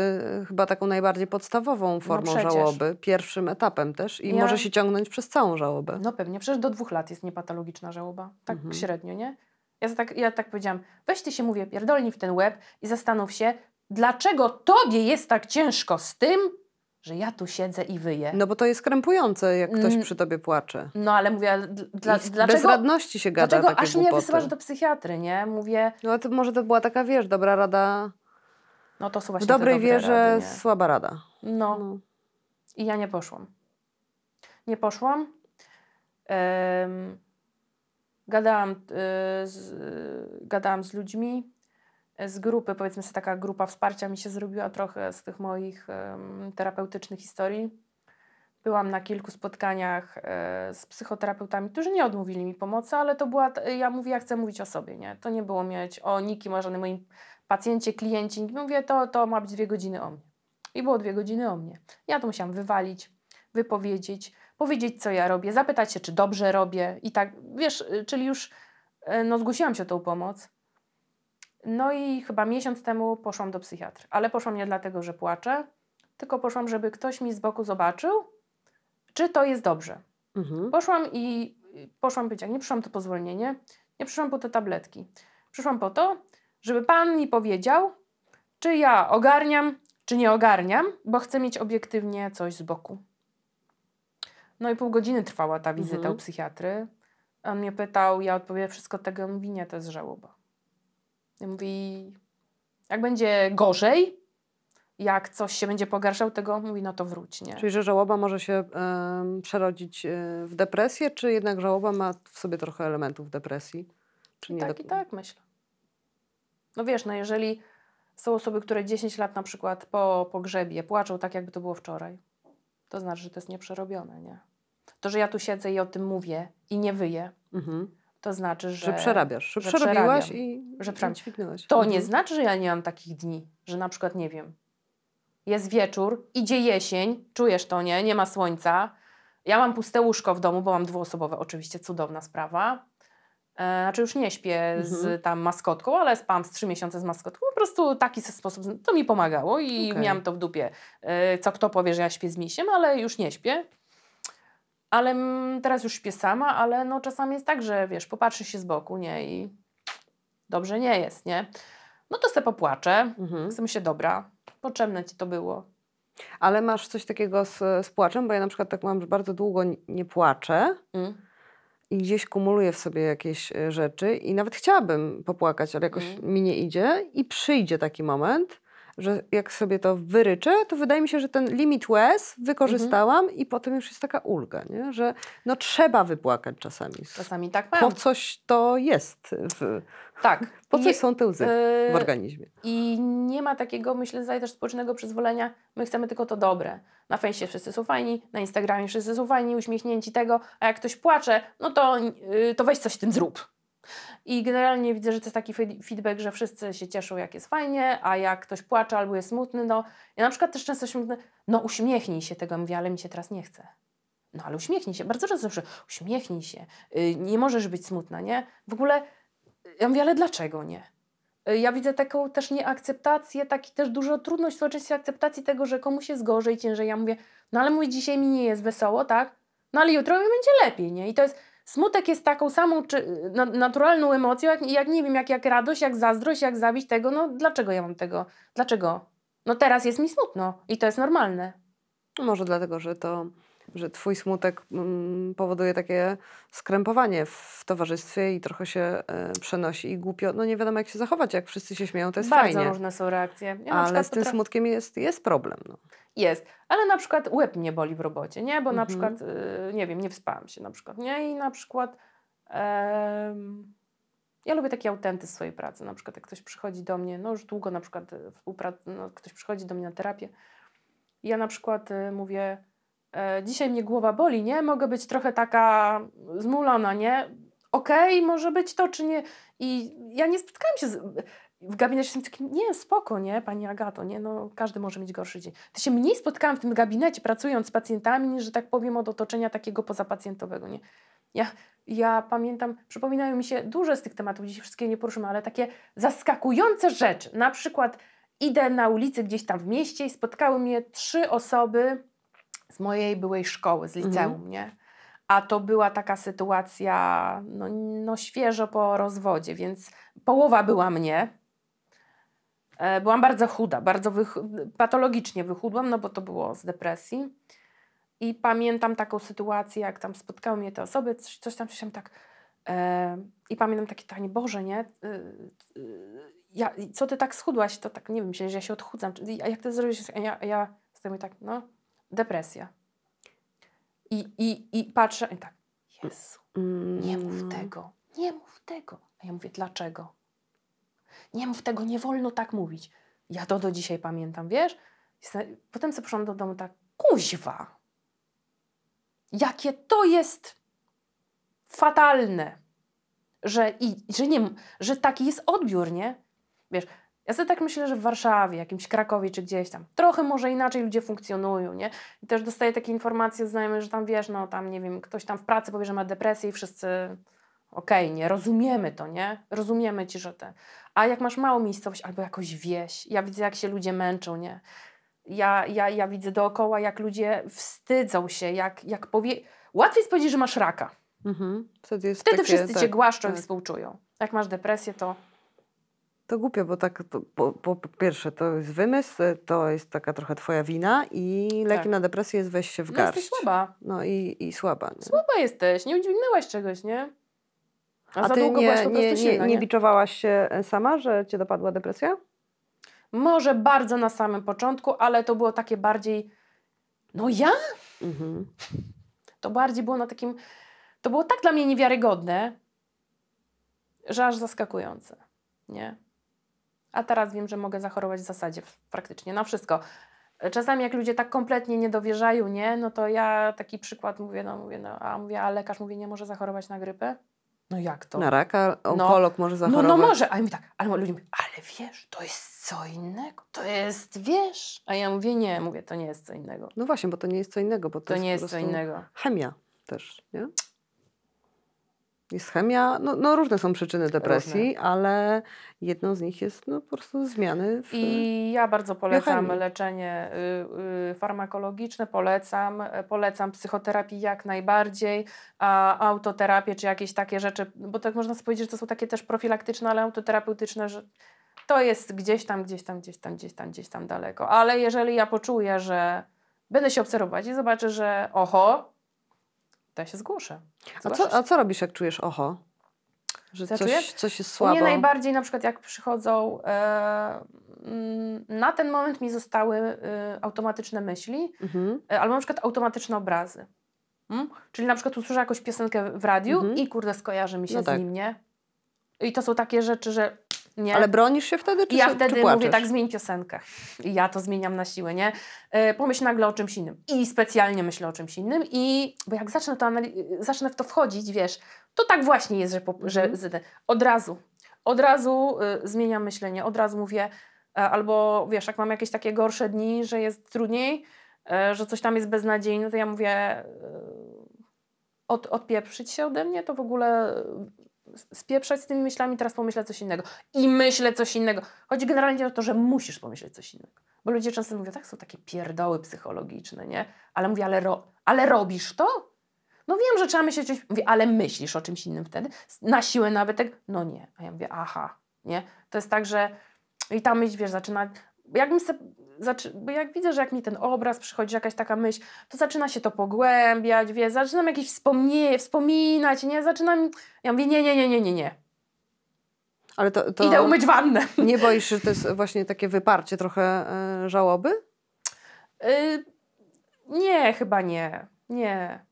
S2: chyba taką najbardziej podstawową formą
S3: No
S2: żałoby, pierwszym etapem też i
S3: Ja-
S2: może się ciągnąć przez całą żałobę.
S3: No pewnie, przecież do dwóch lat jest niepatologiczna żałoba. Tak
S2: Mhm.
S3: średnio, nie? Ja tak, ja tak powiedziałam, weź ty się, mówię, pierdolnij w ten łeb i zastanów się, dlaczego tobie jest tak ciężko z tym, że ja tu siedzę i wyję. No,
S2: No bo to jest krępujące, jak ktoś
S3: Mm.
S2: przy tobie płacze.
S3: ale mówię, ale d- dla,
S2: I
S3: dlaczego,
S2: bezradności się gada
S3: dlaczego aż mnie
S2: głupoty.
S3: wysyłasz do psychiatry, nie? Mówię,
S2: No to może to była taka, wiesz, dobra rada,
S3: no to są
S2: w
S3: właśnie te
S2: dobrej
S3: dobre
S2: wierze
S3: rady,
S2: słaba rada.
S3: No.
S2: No.
S3: I ja nie poszłam. Nie poszłam. Gadałam, y, z, gadałam z ludźmi z grupy, powiedzmy sobie taka grupa wsparcia mi się zrobiła trochę z tych moich terapeutycznych historii. Byłam na kilku spotkaniach e, z psychoterapeutami, którzy nie odmówili mi pomocy, ale to była, ja mówię, ja chcę mówić o sobie, nie? To nie było mieć o nikim, o żadnym moim pacjencie, kliencie. Mówię, to, to ma być dwie godziny o mnie. I było dwie godziny o mnie. Ja to musiałam wywalić, wypowiedzieć, powiedzieć, co ja robię, zapytać się, czy dobrze robię i tak, wiesz, y, czyli już y, no, zgłosiłam się o tą pomoc. No i chyba miesiąc temu poszłam do psychiatry, ale poszłam nie dlatego, że płaczę, tylko poszłam, żeby ktoś mi z boku zobaczył, czy to jest dobrze.
S2: Mhm.
S3: Poszłam i y, poszłam powiedzieć, nie przyszłam to po zwolnienie, nie przyszłam po te tabletki. Przyszłam po to, żeby pan mi powiedział, czy ja ogarniam, czy nie ogarniam, bo chcę mieć obiektywnie coś z boku. No i pół godziny trwała ta wizyta
S2: Mhm.
S3: u psychiatry. On mnie pytał, ja odpowiedziałam wszystko tego, mówi, nie, to jest żałoba. Mówi, jak będzie gorzej, jak coś się będzie pogarszał, tego mówi, no to wróć, nie?
S2: Czyli, że żałoba może się em, przerodzić e, w depresję, czy jednak żałoba ma w sobie trochę elementów depresji? Czy nie
S3: tak
S2: do...
S3: i tak myślę. No wiesz, no jeżeli są osoby, które 10 lat na przykład po pogrzebie płaczą tak, jakby to było wczoraj, to znaczy, że to jest nieprzerobione, nie? To, że ja tu siedzę i o tym mówię i nie wyję,
S2: Mhm.
S3: To znaczy, że...
S2: Że, przerabiasz, że,
S3: że przerabiam,
S2: i
S3: że przerabiam. To
S2: Mhm.
S3: nie znaczy, że ja nie mam takich dni, że na przykład, nie wiem, jest wieczór, idzie jesień, czujesz to, nie? Nie ma słońca. Ja mam puste łóżko w domu, bo mam dwuosobowe, oczywiście cudowna sprawa. E, znaczy już nie śpię
S2: Mhm.
S3: z tam maskotką, ale spam z trzy miesiące z maskotką. Po prostu taki sposób, to mi pomagało i
S2: Okej.
S3: miałam to w dupie. E, co kto powie, że ja śpię z misiem, ale już nie śpię. Ale teraz już śpię sama, ale no czasami jest tak, że wiesz, popatrzy się z boku, nie? I dobrze nie jest, nie? No to se popłaczę.
S2: Mhm.
S3: Chcę się dobra, potrzebne ci to było.
S2: Ale masz coś takiego z, z płaczem? Bo ja na przykład tak mam, że bardzo długo nie płaczę
S3: Mm.
S2: i gdzieś kumuluję w sobie jakieś e, rzeczy i nawet chciałabym popłakać, ale jakoś
S3: Mm.
S2: mi nie idzie i przyjdzie taki moment, że jak sobie to wyryczę, to wydaje mi się, że ten limit łez wykorzystałam i potem już jest taka ulga, nie? że no trzeba wypłakać czasami.
S3: Czasami tak
S2: Po
S3: mam.
S2: coś to jest, w,
S3: Tak.
S2: po
S3: I-
S2: coś są te łzy w
S3: yy,
S2: organizmie.
S3: I nie ma takiego, myślę, tutaj też społecznego przyzwolenia. My chcemy tylko to dobre. Na fejsie wszyscy są fajni, na Instagramie wszyscy są fajni, uśmiechnięci tego, a jak ktoś płacze, no to, yy, to weź coś z tym zrób. I generalnie widzę, że to jest taki fe- feedback, że wszyscy się cieszą, jak jest fajnie, a jak ktoś płacze albo jest smutny, no ja na przykład też często smutny, no uśmiechnij się tego, mówię, ale mi się teraz nie chce. No ale uśmiechnij się, bardzo często słyszę, uśmiechnij się, yy, nie możesz być smutna, nie? W ogóle, ja mówię, ale dlaczego nie? Y, Ja widzę taką też nieakceptację, taki też dużo trudność w społeczeństwie akceptacji tego, że komuś jest gorzej, ciężej. Ja mówię, no ale mój dzisiaj mi nie jest wesoło, tak? No ale jutro mi będzie lepiej, nie? I to jest, smutek jest taką samą czy, na, naturalną emocją, jak, jak nie wiem, jak, jak radość, jak zazdrość, jak zabić tego, no dlaczego ja mam tego? Dlaczego? No teraz jest mi smutno i to jest normalne.
S2: Może dlatego, że to, że twój smutek mm, powoduje takie skrępowanie w towarzystwie i trochę się e, przenosi i głupio, no nie wiadomo jak się zachować, jak wszyscy się śmieją, to jest
S3: Bardzo
S2: fajnie.
S3: różne są reakcje. Ja na
S2: Ale z tym smutkiem jest, jest problem. No.
S3: Jest, ale na przykład łeb mnie boli w robocie, nie? Bo na
S2: Mhm.
S3: przykład, y, nie wiem, nie wyspałam się na przykład, nie? I na przykład ja lubię takie autenty z swojej pracy. Na przykład jak ktoś przychodzi do mnie, no już długo na przykład współprac, no, ktoś przychodzi do mnie na terapię ja na przykład y, mówię, e, dzisiaj mnie głowa boli, nie? Mogę być trochę taka zmulona, nie? Okej, może być to, czy nie? I ja nie spotkałam się z, w gabinecie jestem takim, nie, spoko, nie, pani Agato, nie, no każdy może mieć gorszy dzień. To się mniej spotkałam w tym gabinecie pracując z pacjentami, niż, że tak powiem, od otoczenia takiego pozapacjentowego, nie. Ja, ja pamiętam, przypominają mi się duże z tych tematów, dziś wszystkie nie poruszymy, ale takie zaskakujące rzeczy. Na przykład idę na ulicy gdzieś tam w mieście i spotkały mnie trzy osoby z mojej byłej szkoły, z liceum, nie. A to była taka sytuacja, no, no świeżo po rozwodzie, więc połowa była mnie. E, Byłam bardzo chuda, bardzo wych- patologicznie wychudłam, no bo to było z depresji. I pamiętam taką sytuację, jak tam spotkały mnie te osoby, coś, coś tam, coś tam tak. E, I pamiętam takie pytanie, Boże, nie? Y, ja, co ty tak schudłaś? To tak, nie wiem, myślę, że ja się odchudzam. Czy- A jak ty zrobisz? A ja, ja sobie tak, no, depresja. I, i, i patrzę i tak, Jezu, nie mów
S2: Mm,
S3: tego, nie mów tego. A ja mówię, dlaczego? Nie mów tego, nie wolno tak mówić. Ja to do dzisiaj pamiętam, wiesz? Potem sobie poszłam do domu tak, kuźwa. Jakie to jest fatalne, że, i, że, nie, że taki jest odbiór, nie? Wiesz, ja sobie tak myślę, że w Warszawie, jakimś Krakowie czy gdzieś tam, trochę może inaczej ludzie funkcjonują, nie? I też dostaję takie informacje znajomych, że tam wiesz, no tam nie wiem, ktoś tam w pracy powie, że ma depresję i wszyscy okej, nie, rozumiemy to, nie? Rozumiemy ci, że te. A jak masz małą miejscowość albo jakąś wieś, ja widzę, jak się ludzie męczą, nie? Ja, ja, ja widzę dookoła, jak ludzie wstydzą się, jak, jak powie... Łatwiej jest powiedzieć, że masz raka.
S2: Mhm. Wtedy
S3: Wtedy
S2: takie,
S3: wszyscy cię
S2: tak,
S3: głaszczą
S2: tak.
S3: i współczują. Jak masz depresję, to
S2: To głupio, bo tak to, po, po, pierwsze to jest wymysł, to jest taka trochę twoja wina i lekiem
S3: Tak.
S2: na depresję jest weź się w
S3: no,
S2: garść.
S3: jesteś słaba.
S2: No i, i słaba. Nie?
S3: Słaba jesteś, nie udźwignęłaś czegoś, nie? A,
S2: A
S3: za
S2: ty
S3: długo
S2: nie,
S3: byłaś po prostu
S2: nie, nie,
S3: silna,
S2: nie
S3: nie?
S2: biczowałaś się e, sama, że cię dopadła depresja?
S3: Może bardzo na samym początku, ale to było takie bardziej... No ja?
S2: Mhm.
S3: To bardziej było na takim. To było tak dla mnie niewiarygodne, że aż zaskakujące. Nie? A teraz wiem, że mogę zachorować w zasadzie praktycznie na wszystko. Czasami jak ludzie tak kompletnie nie dowierzają, nie, no to ja taki przykład mówię, no mówię, no, a mówię, a lekarz mówi, nie może zachorować na grypę? No jak to?
S2: Na raka onkolog może
S3: No,
S2: zachorować.
S3: no może, a ja mówię tak, ale ludzie mówią, ale wiesz, to jest co innego, to jest, wiesz. A ja mówię, nie, mówię, to nie jest co innego.
S2: No właśnie, bo to nie jest co innego, bo to,
S3: To
S2: jest
S3: nie jest co innego.
S2: Chemia też, nie? Jest chemia, no, no różne są przyczyny depresji, ale jedną z nich jest no, po prostu zmiany w...
S3: I ja bardzo polecam
S2: biochemii.
S3: leczenie y, y, farmakologiczne, polecam, polecam psychoterapię jak najbardziej, a autoterapię czy jakieś takie rzeczy, bo tak można powiedzieć, że to są takie też profilaktyczne, ale autoterapeutyczne, że to jest gdzieś tam, gdzieś tam, gdzieś tam, gdzieś tam, gdzieś tam daleko. Ale jeżeli ja poczuję, że będę się obserwować i zobaczę, że oho, to ja się zgłoszę.
S2: a, co, a co robisz, jak czujesz oho? Że
S3: Co
S2: coś,
S3: czuję?
S2: coś jest
S3: U
S2: słabo?
S3: mnie najbardziej na przykład jak przychodzą, e, mm, na ten moment mi zostały e, automatyczne myśli
S2: Mhm.
S3: e, albo na przykład automatyczne obrazy. Mm? Czyli na przykład usłyszę jakąś piosenkę w radiu
S2: Mhm.
S3: i kurde skojarzy mi się
S2: No
S3: z
S2: tak.
S3: nim, nie? I to są takie rzeczy, że nie.
S2: Ale bronisz się wtedy, czy,
S3: I ja
S2: się-
S3: wtedy
S2: czy
S3: mówię tak, zmień piosenkę. I ja to zmieniam na siłę, nie? E, pomyśl nagle o czymś innym. I specjalnie myślę o czymś innym. I bo jak zacznę, to anali- zacznę w to wchodzić, wiesz, to tak właśnie jest, że, po, że
S2: Mhm.
S3: z- od razu, od razu y, zmieniam myślenie, od razu mówię, e, albo wiesz, jak mam jakieś takie gorsze dni, że jest trudniej, e, że coś tam jest beznadziejne, to ja mówię, e, od, odpieprzyć się ode mnie, to w ogóle e, spieprzać z tymi myślami, teraz pomyślę coś innego. I myślę coś innego. Chodzi generalnie o to, że musisz pomyśleć coś innego. Bo ludzie często mówią, tak, są takie pierdoły psychologiczne, nie? Ale mówię, ale, ro ale robisz to? No wiem, że trzeba myśleć coś, mówię, ale myślisz o czymś innym wtedy? Na siłę nawet tak? No nie. A ja mówię, aha, nie? To jest tak, że i ta myśl, wiesz, zaczyna, jakbym zaczy, bo jak widzę, że jak mi ten obraz przychodzi, jakaś taka myśl, to zaczyna się to pogłębiać, wiesz, zaczynam jakieś wspomnie, wspominać, nie? Zaczynam, ja mówię, nie, nie, nie, nie, nie, nie.
S2: Ale to, to
S3: Idę umyć wannę.
S2: nie boisz się, że to jest właśnie takie wyparcie trochę e, żałoby?
S3: Y, nie, chyba nie. Nie.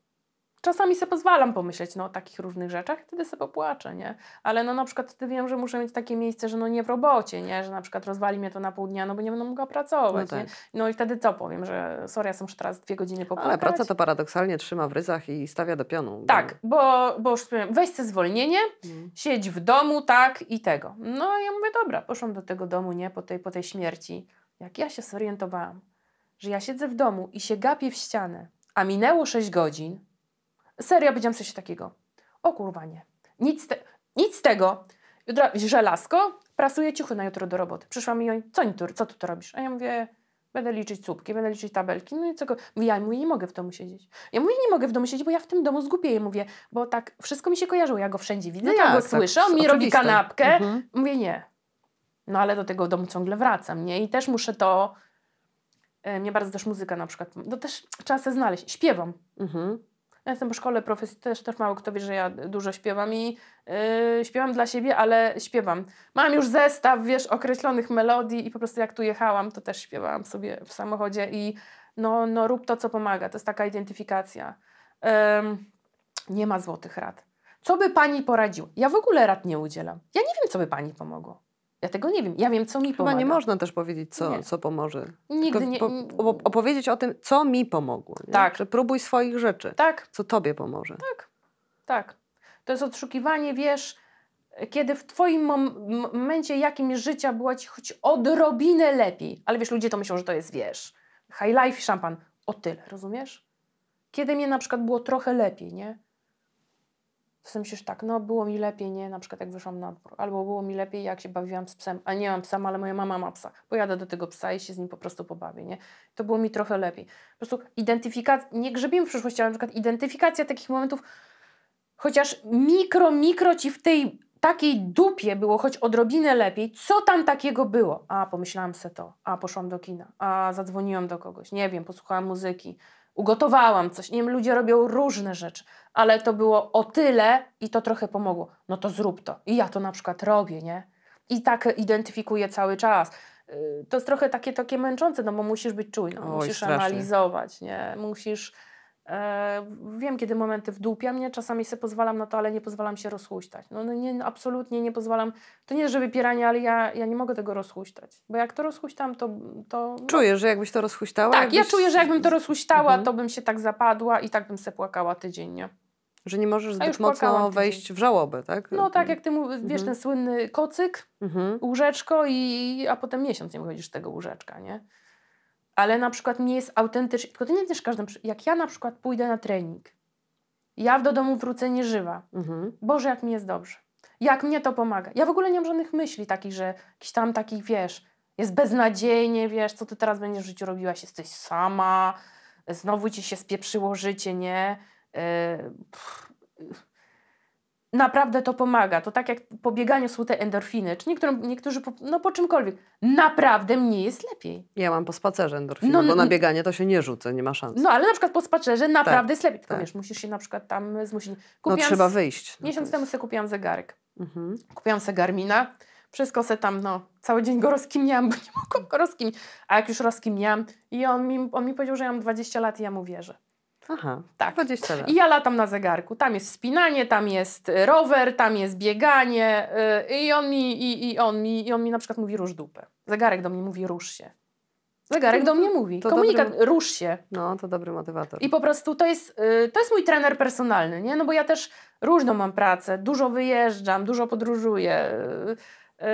S3: Czasami sobie pozwalam pomyśleć no, o takich różnych rzeczach, wtedy sobie popłaczę, nie? Ale no na przykład wtedy wiem, że muszę mieć takie miejsce, że no nie w robocie, nie? Że na przykład rozwali mnie to na pół dnia, no bo nie będę mogła pracować,
S2: No
S3: nie?
S2: tak.
S3: No i wtedy co powiem, że sorry, ja muszę teraz dwie godziny popłakać.
S2: Ale praca to paradoksalnie trzyma w ryzach i stawia do pionu.
S3: Tak, bo, bo już powiem, weź sobie zwolnienie,
S2: Mm.
S3: siedź w domu, tak i tego. No ja mówię, dobra, poszłam do tego domu, nie, po tej, po tej śmierci. Jak ja się zorientowałam, że ja siedzę w domu i się gapię w ścianę, a minęło 6 godzin, serio powiedziałam coś takiego. O kurwa nie, nic, te, nic z tego. Jutro żelazko, prasuję ciuchy na jutro do roboty. Przyszła mi i oni, co, tu, co tu to robisz? A ja mówię, będę liczyć słupki, będę liczyć tabelki. No i co ja mówię, nie mogę w domu siedzieć. Ja mówię, nie mogę w domu siedzieć, bo ja w tym domu zgupieję. Mówię, bo tak wszystko mi się kojarzyło. Ja go wszędzie widzę,
S2: No
S3: ja
S2: tak,
S3: go
S2: tak,
S3: słyszę, on mi robi kanapkę.
S2: Mhm.
S3: Mówię, nie. No ale do tego domu ciągle wracam, nie? I też muszę to... e, Mnie bardzo też muzyka na przykład... No też trzeba sobie znaleźć. Śpiewam.
S2: Mhm.
S3: Ja jestem po szkole profesji, też, też mało kto wie, że ja dużo śpiewam i yy, śpiewam dla siebie, ale śpiewam. Mam już zestaw, wiesz, określonych melodii i po prostu jak tu jechałam, to też śpiewałam sobie w samochodzie i no, no rób to, co pomaga. To jest taka identyfikacja. Ym, nie ma złotych rad. Co by pani poradził? Ja w ogóle rad nie udzielam. Ja nie wiem, co by pani pomogło. Ja tego nie wiem. Ja wiem, co mi
S2: Chyba
S3: pomaga.
S2: nie można też powiedzieć, co,
S3: Nie.
S2: co pomoże.
S3: Nigdy
S2: Tylko
S3: nie...
S2: po, op- opowiedzieć o tym, co mi pomogło. Nie?
S3: Tak.
S2: Że próbuj swoich rzeczy,
S3: Tak,
S2: co tobie pomoże.
S3: Tak. To jest odszukiwanie, wiesz, kiedy w twoim mom- momencie jakimś życia była ci choć odrobinę lepiej. Ale wiesz, ludzie to myślą, że to jest, wiesz, high life, szampan. O tyle, rozumiesz? Kiedy mnie na przykład było trochę lepiej, nie? To sobie myślisz tak, no było mi lepiej, nie? Na przykład jak wyszłam na dwór. Albo było mi lepiej, jak się bawiłam z psem. A nie mam psa, ale moja mama ma psa. Pojadę do tego psa i się z nim po prostu pobawię, nie? To było mi trochę lepiej. Po prostu identyfikacja, nie grzebimy w przyszłości, ale na przykład identyfikacja takich momentów, chociaż mikro, mikro ci w tej takiej dupie było choć odrobinę lepiej, co tam takiego było? A, pomyślałam se to, a, poszłam do kina, a, zadzwoniłam do kogoś, nie wiem, posłuchałam muzyki, ugotowałam coś, nie wiem, ludzie robią różne rzeczy, ale to było o tyle i to trochę pomogło. No to zrób to. I ja to na przykład robię, nie? I tak identyfikuję cały czas. Yy, To jest trochę takie, takie męczące, no bo musisz być czujny,
S2: Oj,
S3: musisz
S2: strasznie.
S3: analizować, nie? Musisz... E, wiem, kiedy momenty wdłupia mnie, czasami sobie pozwalam na to, ale nie pozwalam się rozhuśtać. No, no nie, absolutnie nie pozwalam. To nie jest, że wypieranie, ale ja, ja nie mogę tego rozhuśtać. Bo jak to rozhuśtam, to... to no,
S2: Czujesz, że jakbyś to rozhuśtała?
S3: tak, ja
S2: jakbyś...
S3: czuję, że jakbym to rozhuśtała,
S2: Mhm.
S3: to bym się tak zapadła i tak bym se płakała tydzień, nie?
S2: Że nie możesz zbyt mocno wejść w żałobę, tak?
S3: No tak jak ty mówisz, wiesz,
S2: Mhm.
S3: ten słynny kocyk,
S2: Mhm.
S3: łóżeczko i a potem miesiąc nie wychodzisz z tego łóżeczka, nie? Ale na przykład mnie jest autentycznie, tylko to nie też każdym, przy- jak ja na przykład pójdę na trening, ja do domu wrócę nieżywa,
S2: Mhm.
S3: Boże, jak mi jest dobrze. Jak mnie to pomaga. Ja w ogóle nie mam żadnych myśli takich, że jakiś tam takich, wiesz, jest beznadziejnie, wiesz, co ty teraz będziesz w życiu robiłaś, jesteś sama, znowu ci się spieprzyło życie, nie? Yy, pff. Naprawdę to pomaga. To tak jak po bieganiu są te endorfiny, czy niektórym, niektórzy, po, no po czymkolwiek. Naprawdę mnie jest lepiej.
S2: Ja mam po spacerze endorfiny,
S3: No,
S2: bo na bieganie to się nie rzucę, nie ma szans.
S3: No ale na przykład po spacerze naprawdę jest lepiej. Tylko
S2: tak.
S3: wiesz, musisz się na przykład tam zmusić.
S2: no
S3: Kupiłam
S2: trzeba
S3: s-
S2: wyjść. No,
S3: Miesiąc temu sobie kupiłam zegarek.
S2: Mhm.
S3: Kupiłam sobie Garmina. Wszystko se tam, no, cały dzień go rozkminiałam, bo nie mogłam go. A jak już rozkminiałam i on mi, on mi powiedział, że ja mam 20 lat i ja mu wierzę.
S2: Aha,
S3: Tak.
S2: 20 lat.
S3: I ja latam na zegarku. Tam jest spinanie, tam jest y, rower, tam jest bieganie yy, i on mi, i, i on mi, i on mi na przykład mówi rusz dupę. Zegarek do mnie mówi rusz się. Zegarek do mnie mówi.
S2: to
S3: Komunikat,
S2: dobry-
S3: rusz się.
S2: No, to dobry motywator.
S3: I po prostu to jest, y, to jest mój trener personalny, nie? No bo ja też różną mam pracę, dużo wyjeżdżam, dużo podróżuję. y,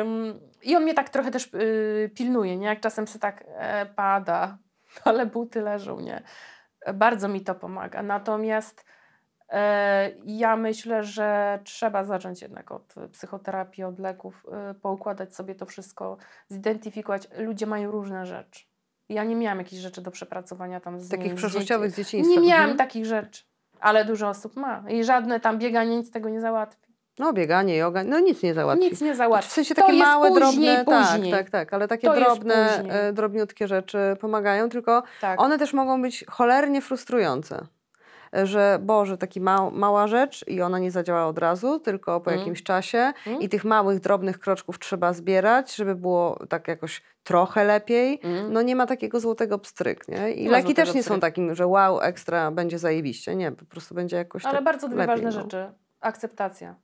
S3: ym, I on mnie tak trochę też y, pilnuje, nie? Jak czasem się tak e, pada, ale buty leżą, nie? Bardzo mi to pomaga. Natomiast e, ja myślę, że trzeba zacząć jednak od psychoterapii, od leków, y, poukładać sobie to wszystko, zidentyfikować. Ludzie mają różne rzeczy. Ja nie miałam jakichś rzeczy do przepracowania tam z
S2: Takich przeszłościowych z
S3: dzieci-
S2: dzieciństwa.
S3: Nie miałam
S2: Mhm.
S3: takich rzeczy, ale dużo osób ma. I żadne tam bieganie nic tego nie załatwi.
S2: No, bieganie, joga, no nic nie załatwi.
S3: Nic nie załatwi.
S2: W sensie
S3: To
S2: takie
S3: jest
S2: małe,
S3: później,
S2: drobne,
S3: później.
S2: tak, tak, tak, ale takie
S3: To
S2: drobne, e, drobniutkie rzeczy pomagają, tylko
S3: Tak.
S2: one też mogą być cholernie frustrujące. E, Że Boże, taki mał, mała rzecz i ona nie zadziała od razu, tylko po
S3: Mm.
S2: jakimś czasie
S3: Mm.
S2: i tych małych, drobnych kroczków trzeba zbierać, żeby było tak jakoś trochę lepiej.
S3: Mm.
S2: No nie ma takiego złotego pstryk, nie? I
S3: Nie
S2: leki też nie są takim, że wow, ekstra, będzie zajebiście. Nie, po prostu będzie jakoś
S3: Ale
S2: tak
S3: bardzo dwie
S2: lepiej,
S3: ważne
S2: no.
S3: rzeczy. Akceptacja.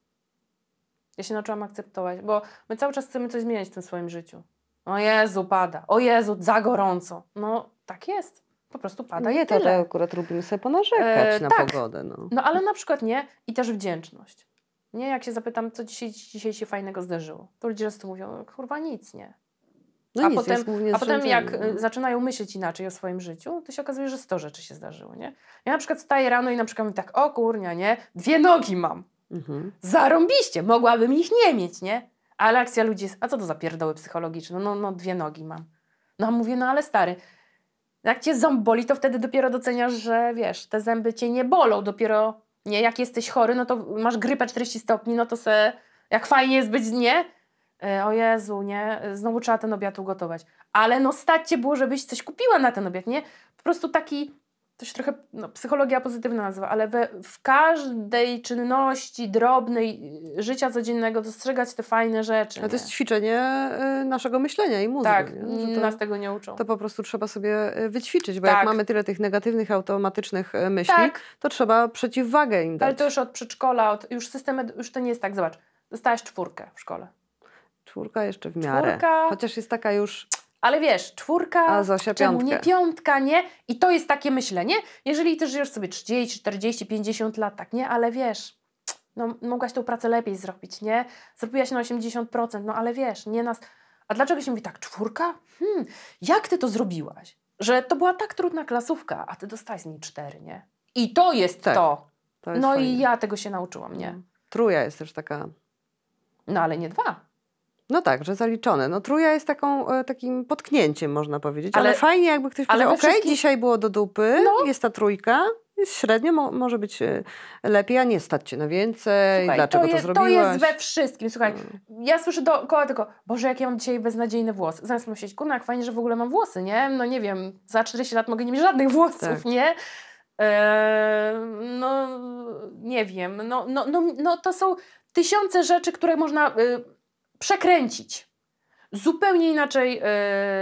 S3: Ja się nauczyłam akceptować, bo my cały czas chcemy coś zmieniać w tym swoim życiu. O Jezu, pada. O Jezu, za gorąco. No, tak jest. Po prostu pada
S2: Nie,
S3: i
S2: to,
S3: tyle.
S2: akurat lubimy sobie ponarzekać
S3: E,
S2: na
S3: tak.
S2: pogodę. No.
S3: No, ale na przykład nie. I też wdzięczność. Nie, jak się zapytam, co dzisiaj, dzisiaj się fajnego zdarzyło, to ludzie często mówią, kurwa, nic nie.
S2: No
S3: a
S2: nic,
S3: potem, a potem jak
S2: zrzędzenie,
S3: y,
S2: no.
S3: zaczynają myśleć inaczej o swoim życiu, to się okazuje, że 100 rzeczy się zdarzyło, nie? Ja na przykład wstaję rano i na przykład mówię tak, o kurnia, nie? Dwie nogi mam.
S2: Mhm.
S3: Zarąbiście, mogłabym ich nie mieć, nie? Ale akcja ludzi jest, a co to za pierdoły psychologiczne? No, no dwie nogi mam. No mówię, no ale stary, jak cię ząb boli, to wtedy dopiero doceniasz, że wiesz, te zęby cię nie bolą, dopiero, nie, jak jesteś chory, no to masz grypę 40 stopni, no to se, jak fajnie jest być, nie? E, o Jezu, nie? Znowu trzeba ten obiad ugotować. Ale no stać cię było, żebyś coś kupiła na ten obiad, nie? Po prostu taki, to się trochę no, psychologia pozytywna nazywa, ale we, w każdej czynności drobnej y, życia codziennego dostrzegać te fajne rzeczy.
S2: Ale to jest ćwiczenie y, naszego myślenia i mózgu.
S3: tak,
S2: to,
S3: nas tego nie uczą.
S2: to po prostu trzeba sobie y, wyćwiczyć, bo
S3: Tak.
S2: jak mamy tyle tych negatywnych, automatycznych myśli,
S3: tak,
S2: to trzeba przeciwwagę im dać.
S3: ale to już od przedszkola, od, już system, już to nie jest tak, zobacz, dostałaś czwórkę w szkole.
S2: Czwórka jeszcze w miarę.
S3: Czwórka.
S2: Chociaż jest taka już,
S3: Ale wiesz, czwórka,
S2: a Zosia
S3: czemu
S2: piątkę.
S3: nie piątka, nie? I to jest takie myślenie, jeżeli ty żyjesz sobie 30, 40, 50 lat, tak, nie? Ale wiesz, no mogłaś tą pracę lepiej zrobić, nie? Zrobiłaś na 80%, no ale wiesz, nie nas... A dlaczego się mówi tak, czwórka? Hmm, jak ty to zrobiłaś? Że to była tak trudna klasówka, a ty dostałaś z niej cztery, nie? I to jest
S2: Tak,
S3: to.
S2: To jest
S3: No
S2: fajne.
S3: i ja tego się nauczyłam, nie?
S2: Truja jest też taka
S3: No ale nie dwa.
S2: No tak, że zaliczone. No truja jest taką, e, takim potknięciem, można powiedzieć. Ale,
S3: Ale-
S2: fajnie, jakby ktoś powiedział, okej,
S3: wszystkim-
S2: dzisiaj było do dupy,
S3: No.
S2: jest ta trójka, średnio, mo może być e, lepiej, a nie stać cię na więcej,
S3: Słuchaj,
S2: dlaczego to,
S3: jest,
S2: zrobiłaś.
S3: To jest we wszystkim. Słuchaj,
S2: No.
S3: ja słyszę dookoła tylko, Boże, jak ja mam dzisiaj beznadziejne włosy. Zamiast myśleć, kurna, jak fajnie, że w ogóle mam włosy, nie? No nie wiem, za 40 lat mogę nie mieć żadnych włosów,
S2: Tak.
S3: nie? Eee, no, nie wiem. No, no, no, no, to są tysiące rzeczy, które można y, przekręcić. Zupełnie inaczej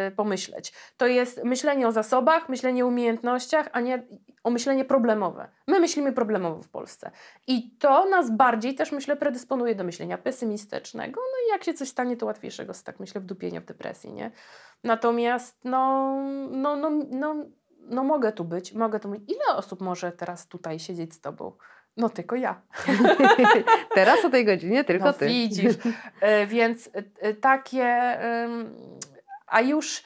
S3: y, pomyśleć. To jest myślenie o zasobach, myślenie o umiejętnościach, a nie o myślenie problemowe. My myślimy problemowo w Polsce. I to nas bardziej też, myślę, predysponuje do myślenia pesymistycznego. No i jak się coś stanie, to łatwiejszego, z, tak myślę, wdupienia w depresję, nie? Natomiast, no, no, no, no, no mogę tu być, mogę tu być. Ile osób może teraz tutaj siedzieć z tobą? No tylko ja.
S2: Teraz o tej godzinie tylko
S3: no,
S2: ty.
S3: widzisz. E, więc e, e, takie, a już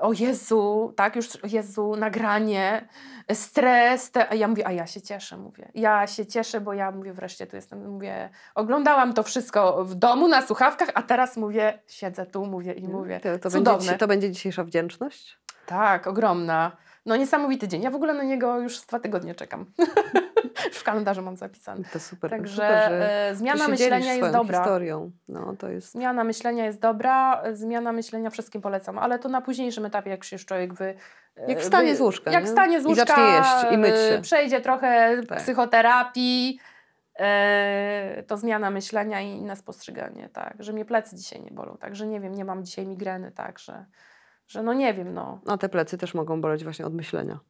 S3: o Jezu, tak, już o Jezu, nagranie, stres, te, a ja mówię, a ja się cieszę, mówię. Ja się cieszę, bo ja mówię, wreszcie tu jestem, mówię, oglądałam to wszystko w domu, na słuchawkach, a teraz mówię, siedzę tu, mówię i mówię.
S2: To, to,
S3: Cudowne.
S2: będzie, to będzie dzisiejsza wdzięczność?
S3: Tak, ogromna. No niesamowity dzień. Ja w ogóle na niego już dwa tygodnie czekam. w kalendarzu mam zapisane.
S2: To super.
S3: Także
S2: super,
S3: e, zmiana myślenia jest dobra.
S2: historią. No, to jest...
S3: Zmiana myślenia jest dobra, e, zmiana myślenia wszystkim polecam, ale to na późniejszym etapie, jak się już człowiek wy... e,
S2: Jak wstanie z łóżka,
S3: Jak
S2: nie?
S3: wstanie z
S2: I
S3: łóżka,
S2: zacznie jeść i myć
S3: e,
S2: się.
S3: przejdzie trochę
S2: Tak.
S3: psychoterapii, e, to zmiana myślenia i inne spostrzeganie, tak, że mnie plecy dzisiaj nie bolą, tak, że nie wiem, nie mam dzisiaj migreny, tak, że, że no nie wiem, no,
S2: A te plecy też mogą boleć właśnie od myślenia.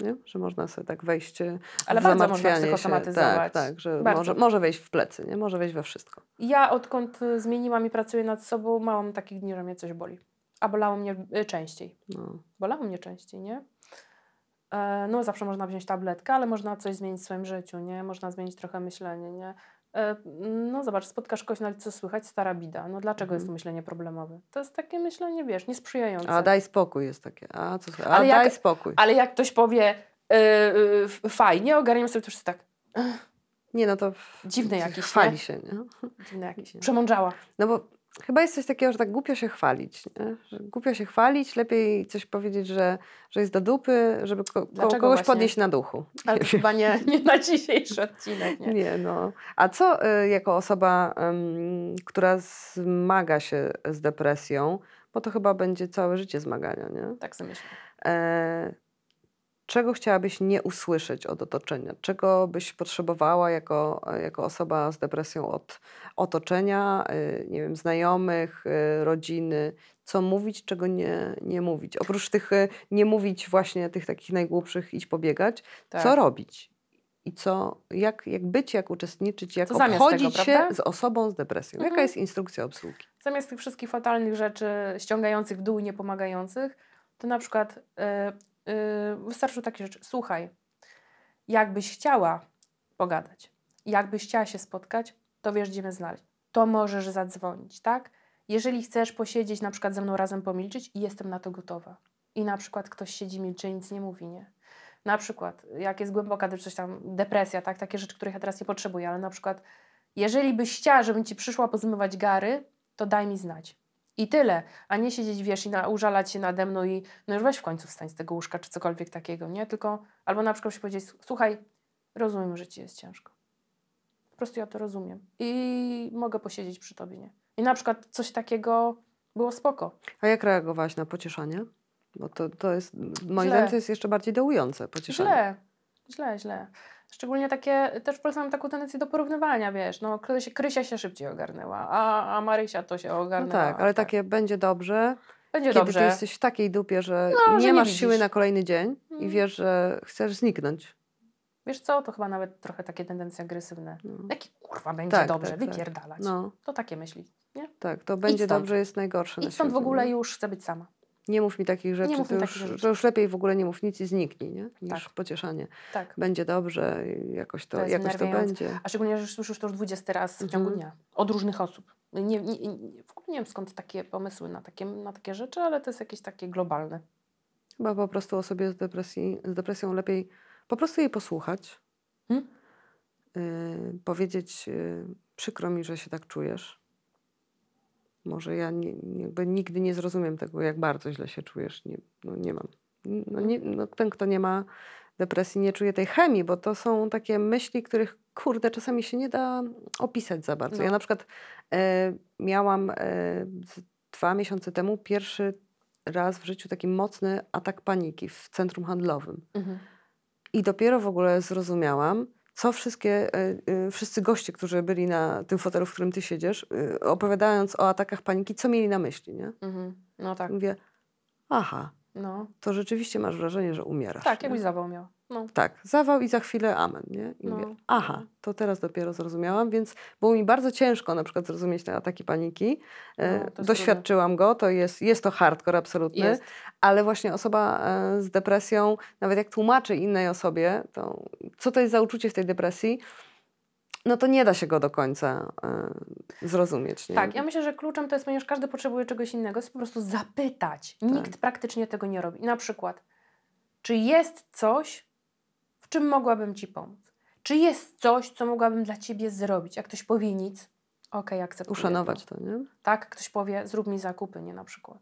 S2: Nie? Że można sobie tak wejść e,
S3: Ale
S2: w
S3: bardzo można
S2: zamartwianie się.
S3: psychosomatyzować.
S2: Tak, tak, że
S3: Bardzo.
S2: może, może wejść w plecy, nie? może wejść we wszystko.
S3: Ja odkąd y, zmieniłam i pracuję nad sobą, mam takich dni, że mnie coś boli, a bolało mnie y, częściej.
S2: No.
S3: Bolało mnie częściej, nie? E, No, zawsze można wziąć tabletkę, ale można coś zmienić w swoim życiu, nie? Można zmienić trochę myślenie, nie? E, No, zobacz, spotkasz kogoś na co słychać, stara bida. No, dlaczego jest to myślenie problemowe? To jest takie myślenie, wiesz, niesprzyjające.
S2: A daj spokój jest takie. A co? A
S3: Ale jak-
S2: daj spokój.
S3: Ale jak ktoś powie, y, y, f- fajnie, ogarniam sobie to wszyscy tak,
S2: Nie, no to
S3: Dziwny jakiś,
S2: chwali
S3: nie?
S2: się, nie?
S3: dziwne jakieś, przemądrzała.
S2: No bo chyba jest coś takiego, że tak głupio się chwalić. Nie? Że głupio się chwalić, lepiej coś powiedzieć, że, że jest do dupy, żeby ko- kogoś
S3: właśnie?
S2: podnieść na duchu.
S3: Ale chyba nie, nie na dzisiejszy odcinek, nie?
S2: Nie, no. A co y, jako osoba, ym, która zmaga się z depresją, bo to chyba będzie całe życie zmagania, nie?
S3: Tak sobie myślę.
S2: E, czego chciałabyś nie usłyszeć od otoczenia? Czego byś potrzebowała jako, jako osoba z depresją od otoczenia, y, nie wiem, znajomych, y, rodziny? Co mówić, czego nie, nie mówić? Oprócz tych, y, nie mówić właśnie tych takich najgłupszych, idź pobiegać,
S3: Tak.
S2: co robić? I co, jak, jak być, jak uczestniczyć, jak
S3: Co
S2: obchodzić
S3: tego,
S2: się z osobą z depresją? Jaka
S3: Mhm.
S2: jest instrukcja obsługi?
S3: Zamiast tych wszystkich fatalnych rzeczy ściągających w dół i niepomagających, to na przykład y, y, wystarczą takie rzeczy. Słuchaj, jakbyś chciała pogadać, jakbyś chciała się spotkać, to wiesz, gdzie mnie znaleźć. To możesz zadzwonić, tak? Jeżeli chcesz posiedzieć, na przykład ze mną razem pomilczyć, jestem na to gotowa. I na przykład ktoś siedzi, milczy nic nie mówi, nie? Na przykład, jak jest głęboka coś tam, depresja, tak? Takie rzeczy, których ja teraz nie potrzebuję, ale na przykład, jeżeli byś chciała, żebym ci przyszła pozmywać gary, to daj mi znać. I tyle, a nie siedzieć, wiesz, i na, użalać się nade mną i no już weź w końcu wstań z tego łóżka, czy cokolwiek takiego, nie? Tylko, albo na przykład się powiedzieć, słuchaj, rozumiem, że ci jest ciężko. Po prostu ja to rozumiem. I mogę posiedzieć przy tobie, nie? I na przykład coś takiego było spoko.
S2: A jak reagowałaś na pocieszanie? Bo to, to jest, moim zdaniem, to jest jeszcze bardziej dołujące pocieszanie.
S3: Źle, źle, źle. Szczególnie takie, też w Polsce mam taką tendencję do porównywania, wiesz, no Krysia, Krysia się szybciej ogarnęła, a, a Marysia to się
S2: No
S3: ogarnęła.
S2: tak, ale takie będzie dobrze,
S3: Będzie
S2: kiedy
S3: dobrze.
S2: ty jesteś w takiej dupie, że
S3: No, że
S2: nie
S3: nie
S2: masz
S3: widzisz.
S2: siły na kolejny dzień i
S3: Mm.
S2: wiesz, że chcesz zniknąć.
S3: Wiesz co, to chyba nawet trochę takie tendencje agresywne.
S2: No.
S3: Jaki kurwa będzie
S2: Tak,
S3: dobrze,
S2: tak, tak.
S3: wypierdalać.
S2: No,
S3: To takie myśli, nie?
S2: tak, to będzie dobrze, jest najgorsze na
S3: Idź stąd w ogóle
S2: nie?
S3: już chcę być sama.
S2: Nie mów mi takich rzeczy,
S3: mów
S2: to już,
S3: takich rzeczy.
S2: to już lepiej w ogóle nie mów nic i zniknij, nie? niż
S3: Tak.
S2: pocieszanie.
S3: Tak.
S2: Będzie dobrze, jakoś to,
S3: To
S2: jakoś to będzie.
S3: A szczególnie, że słyszysz to już 20 raz w ciągu
S2: Mhm.
S3: dnia. Od różnych osób. Nie, nie, nie, w ogóle nie wiem skąd takie pomysły na takie, na takie rzeczy, ale to jest jakieś takie globalne.
S2: Chyba po prostu osobie z, depresji, z depresją lepiej po prostu jej posłuchać.
S3: Hmm?
S2: y, powiedzieć, y, przykro mi, że się tak czujesz. Może ja nie, jakby nigdy nie zrozumiem tego, jak bardzo źle się czujesz. Nie, no nie mam. No nie, no ten, kto nie ma depresji, nie czuje tej chemii, bo to są takie myśli, których kurde, czasami się nie da opisać za bardzo. Ja
S3: No.
S2: na przykład e, miałam e, dwa miesiące temu pierwszy raz w życiu taki mocny atak paniki w centrum handlowym.
S3: Mhm.
S2: I dopiero w ogóle zrozumiałam, co wszystkie, y, y, wszyscy goście, którzy byli na tym fotelu, w którym ty siedzisz, y, opowiadając o atakach paniki, co mieli na myśli, nie?
S3: Mhm. No tak.
S2: Mówię, aha,
S3: No.
S2: to rzeczywiście masz wrażenie, że umierasz.
S3: Tak, jakbyś zawał miał. No.
S2: Tak, zawał i za chwilę amen, nie? I
S3: No.
S2: mówię, aha, to teraz dopiero zrozumiałam, więc było mi bardzo ciężko na przykład zrozumieć te ataki paniki. E,
S3: No,
S2: Doświadczyłam go, to jest, jest to hardcore absolutny,
S3: Jest.
S2: ale właśnie osoba e, z depresją, nawet jak tłumaczy innej osobie, to co to jest za uczucie w tej depresji, no to nie da się go do końca e, zrozumieć. Nie?
S3: Tak, ja myślę, że kluczem to jest, ponieważ każdy potrzebuje czegoś innego, jest po prostu zapytać. Nikt
S2: Tak.
S3: praktycznie tego nie robi. Na przykład, czy jest coś, w czym mogłabym Ci pomóc? Czy jest coś, co mogłabym dla Ciebie zrobić? Jak ktoś powie nic, okej, akceptuję
S2: Uszanować
S3: To.
S2: to, nie?
S3: Tak, ktoś powie, zrób mi zakupy, nie na przykład.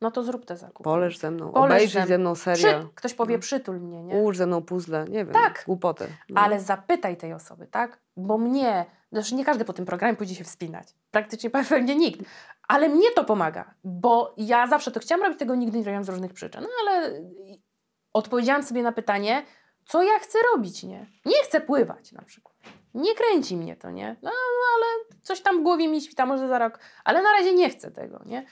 S3: No to zrób te zakupy.
S2: Poleż ze mną,
S3: Poleż
S2: obejrzyj
S3: ze
S2: ze mną serial,
S3: Przy, ktoś powie,
S2: No.
S3: przytul mnie, nie?
S2: ułóż ze mną puzzle, nie wiem,
S3: Tak.
S2: głupotę. no.
S3: Ale zapytaj tej osoby, tak? Bo mnie, znaczy nie każdy po tym programie pójdzie się wspinać. Praktycznie pewnie nikt. Ale mnie to pomaga, bo ja zawsze to chciałam robić, tego nigdy nie robiłam z różnych przyczyn. No ale odpowiedziałam sobie na pytanie, co ja chcę robić, nie? Nie chcę pływać na przykład. Nie kręci mnie to, nie? No, no ale coś tam w głowie mi świta, może za rok, ale na razie nie chcę tego, nie?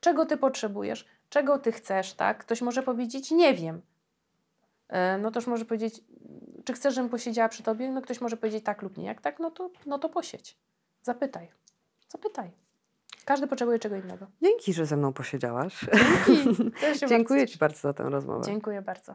S3: Czego ty potrzebujesz? Czego ty chcesz, tak? Ktoś może powiedzieć, nie wiem. E, No toż może powiedzieć, czy chcesz, żebym posiedziała przy tobie? No ktoś może powiedzieć tak lub nie. Jak tak, no to, no to posiedź. Zapytaj. Zapytaj. Każdy potrzebuje czego innego.
S2: Dzięki, że ze mną posiedziałaś.
S3: Dzięki.
S2: Dziękuję
S3: bardzo
S2: Ci bardzo za tę rozmowę.
S3: Dziękuję bardzo.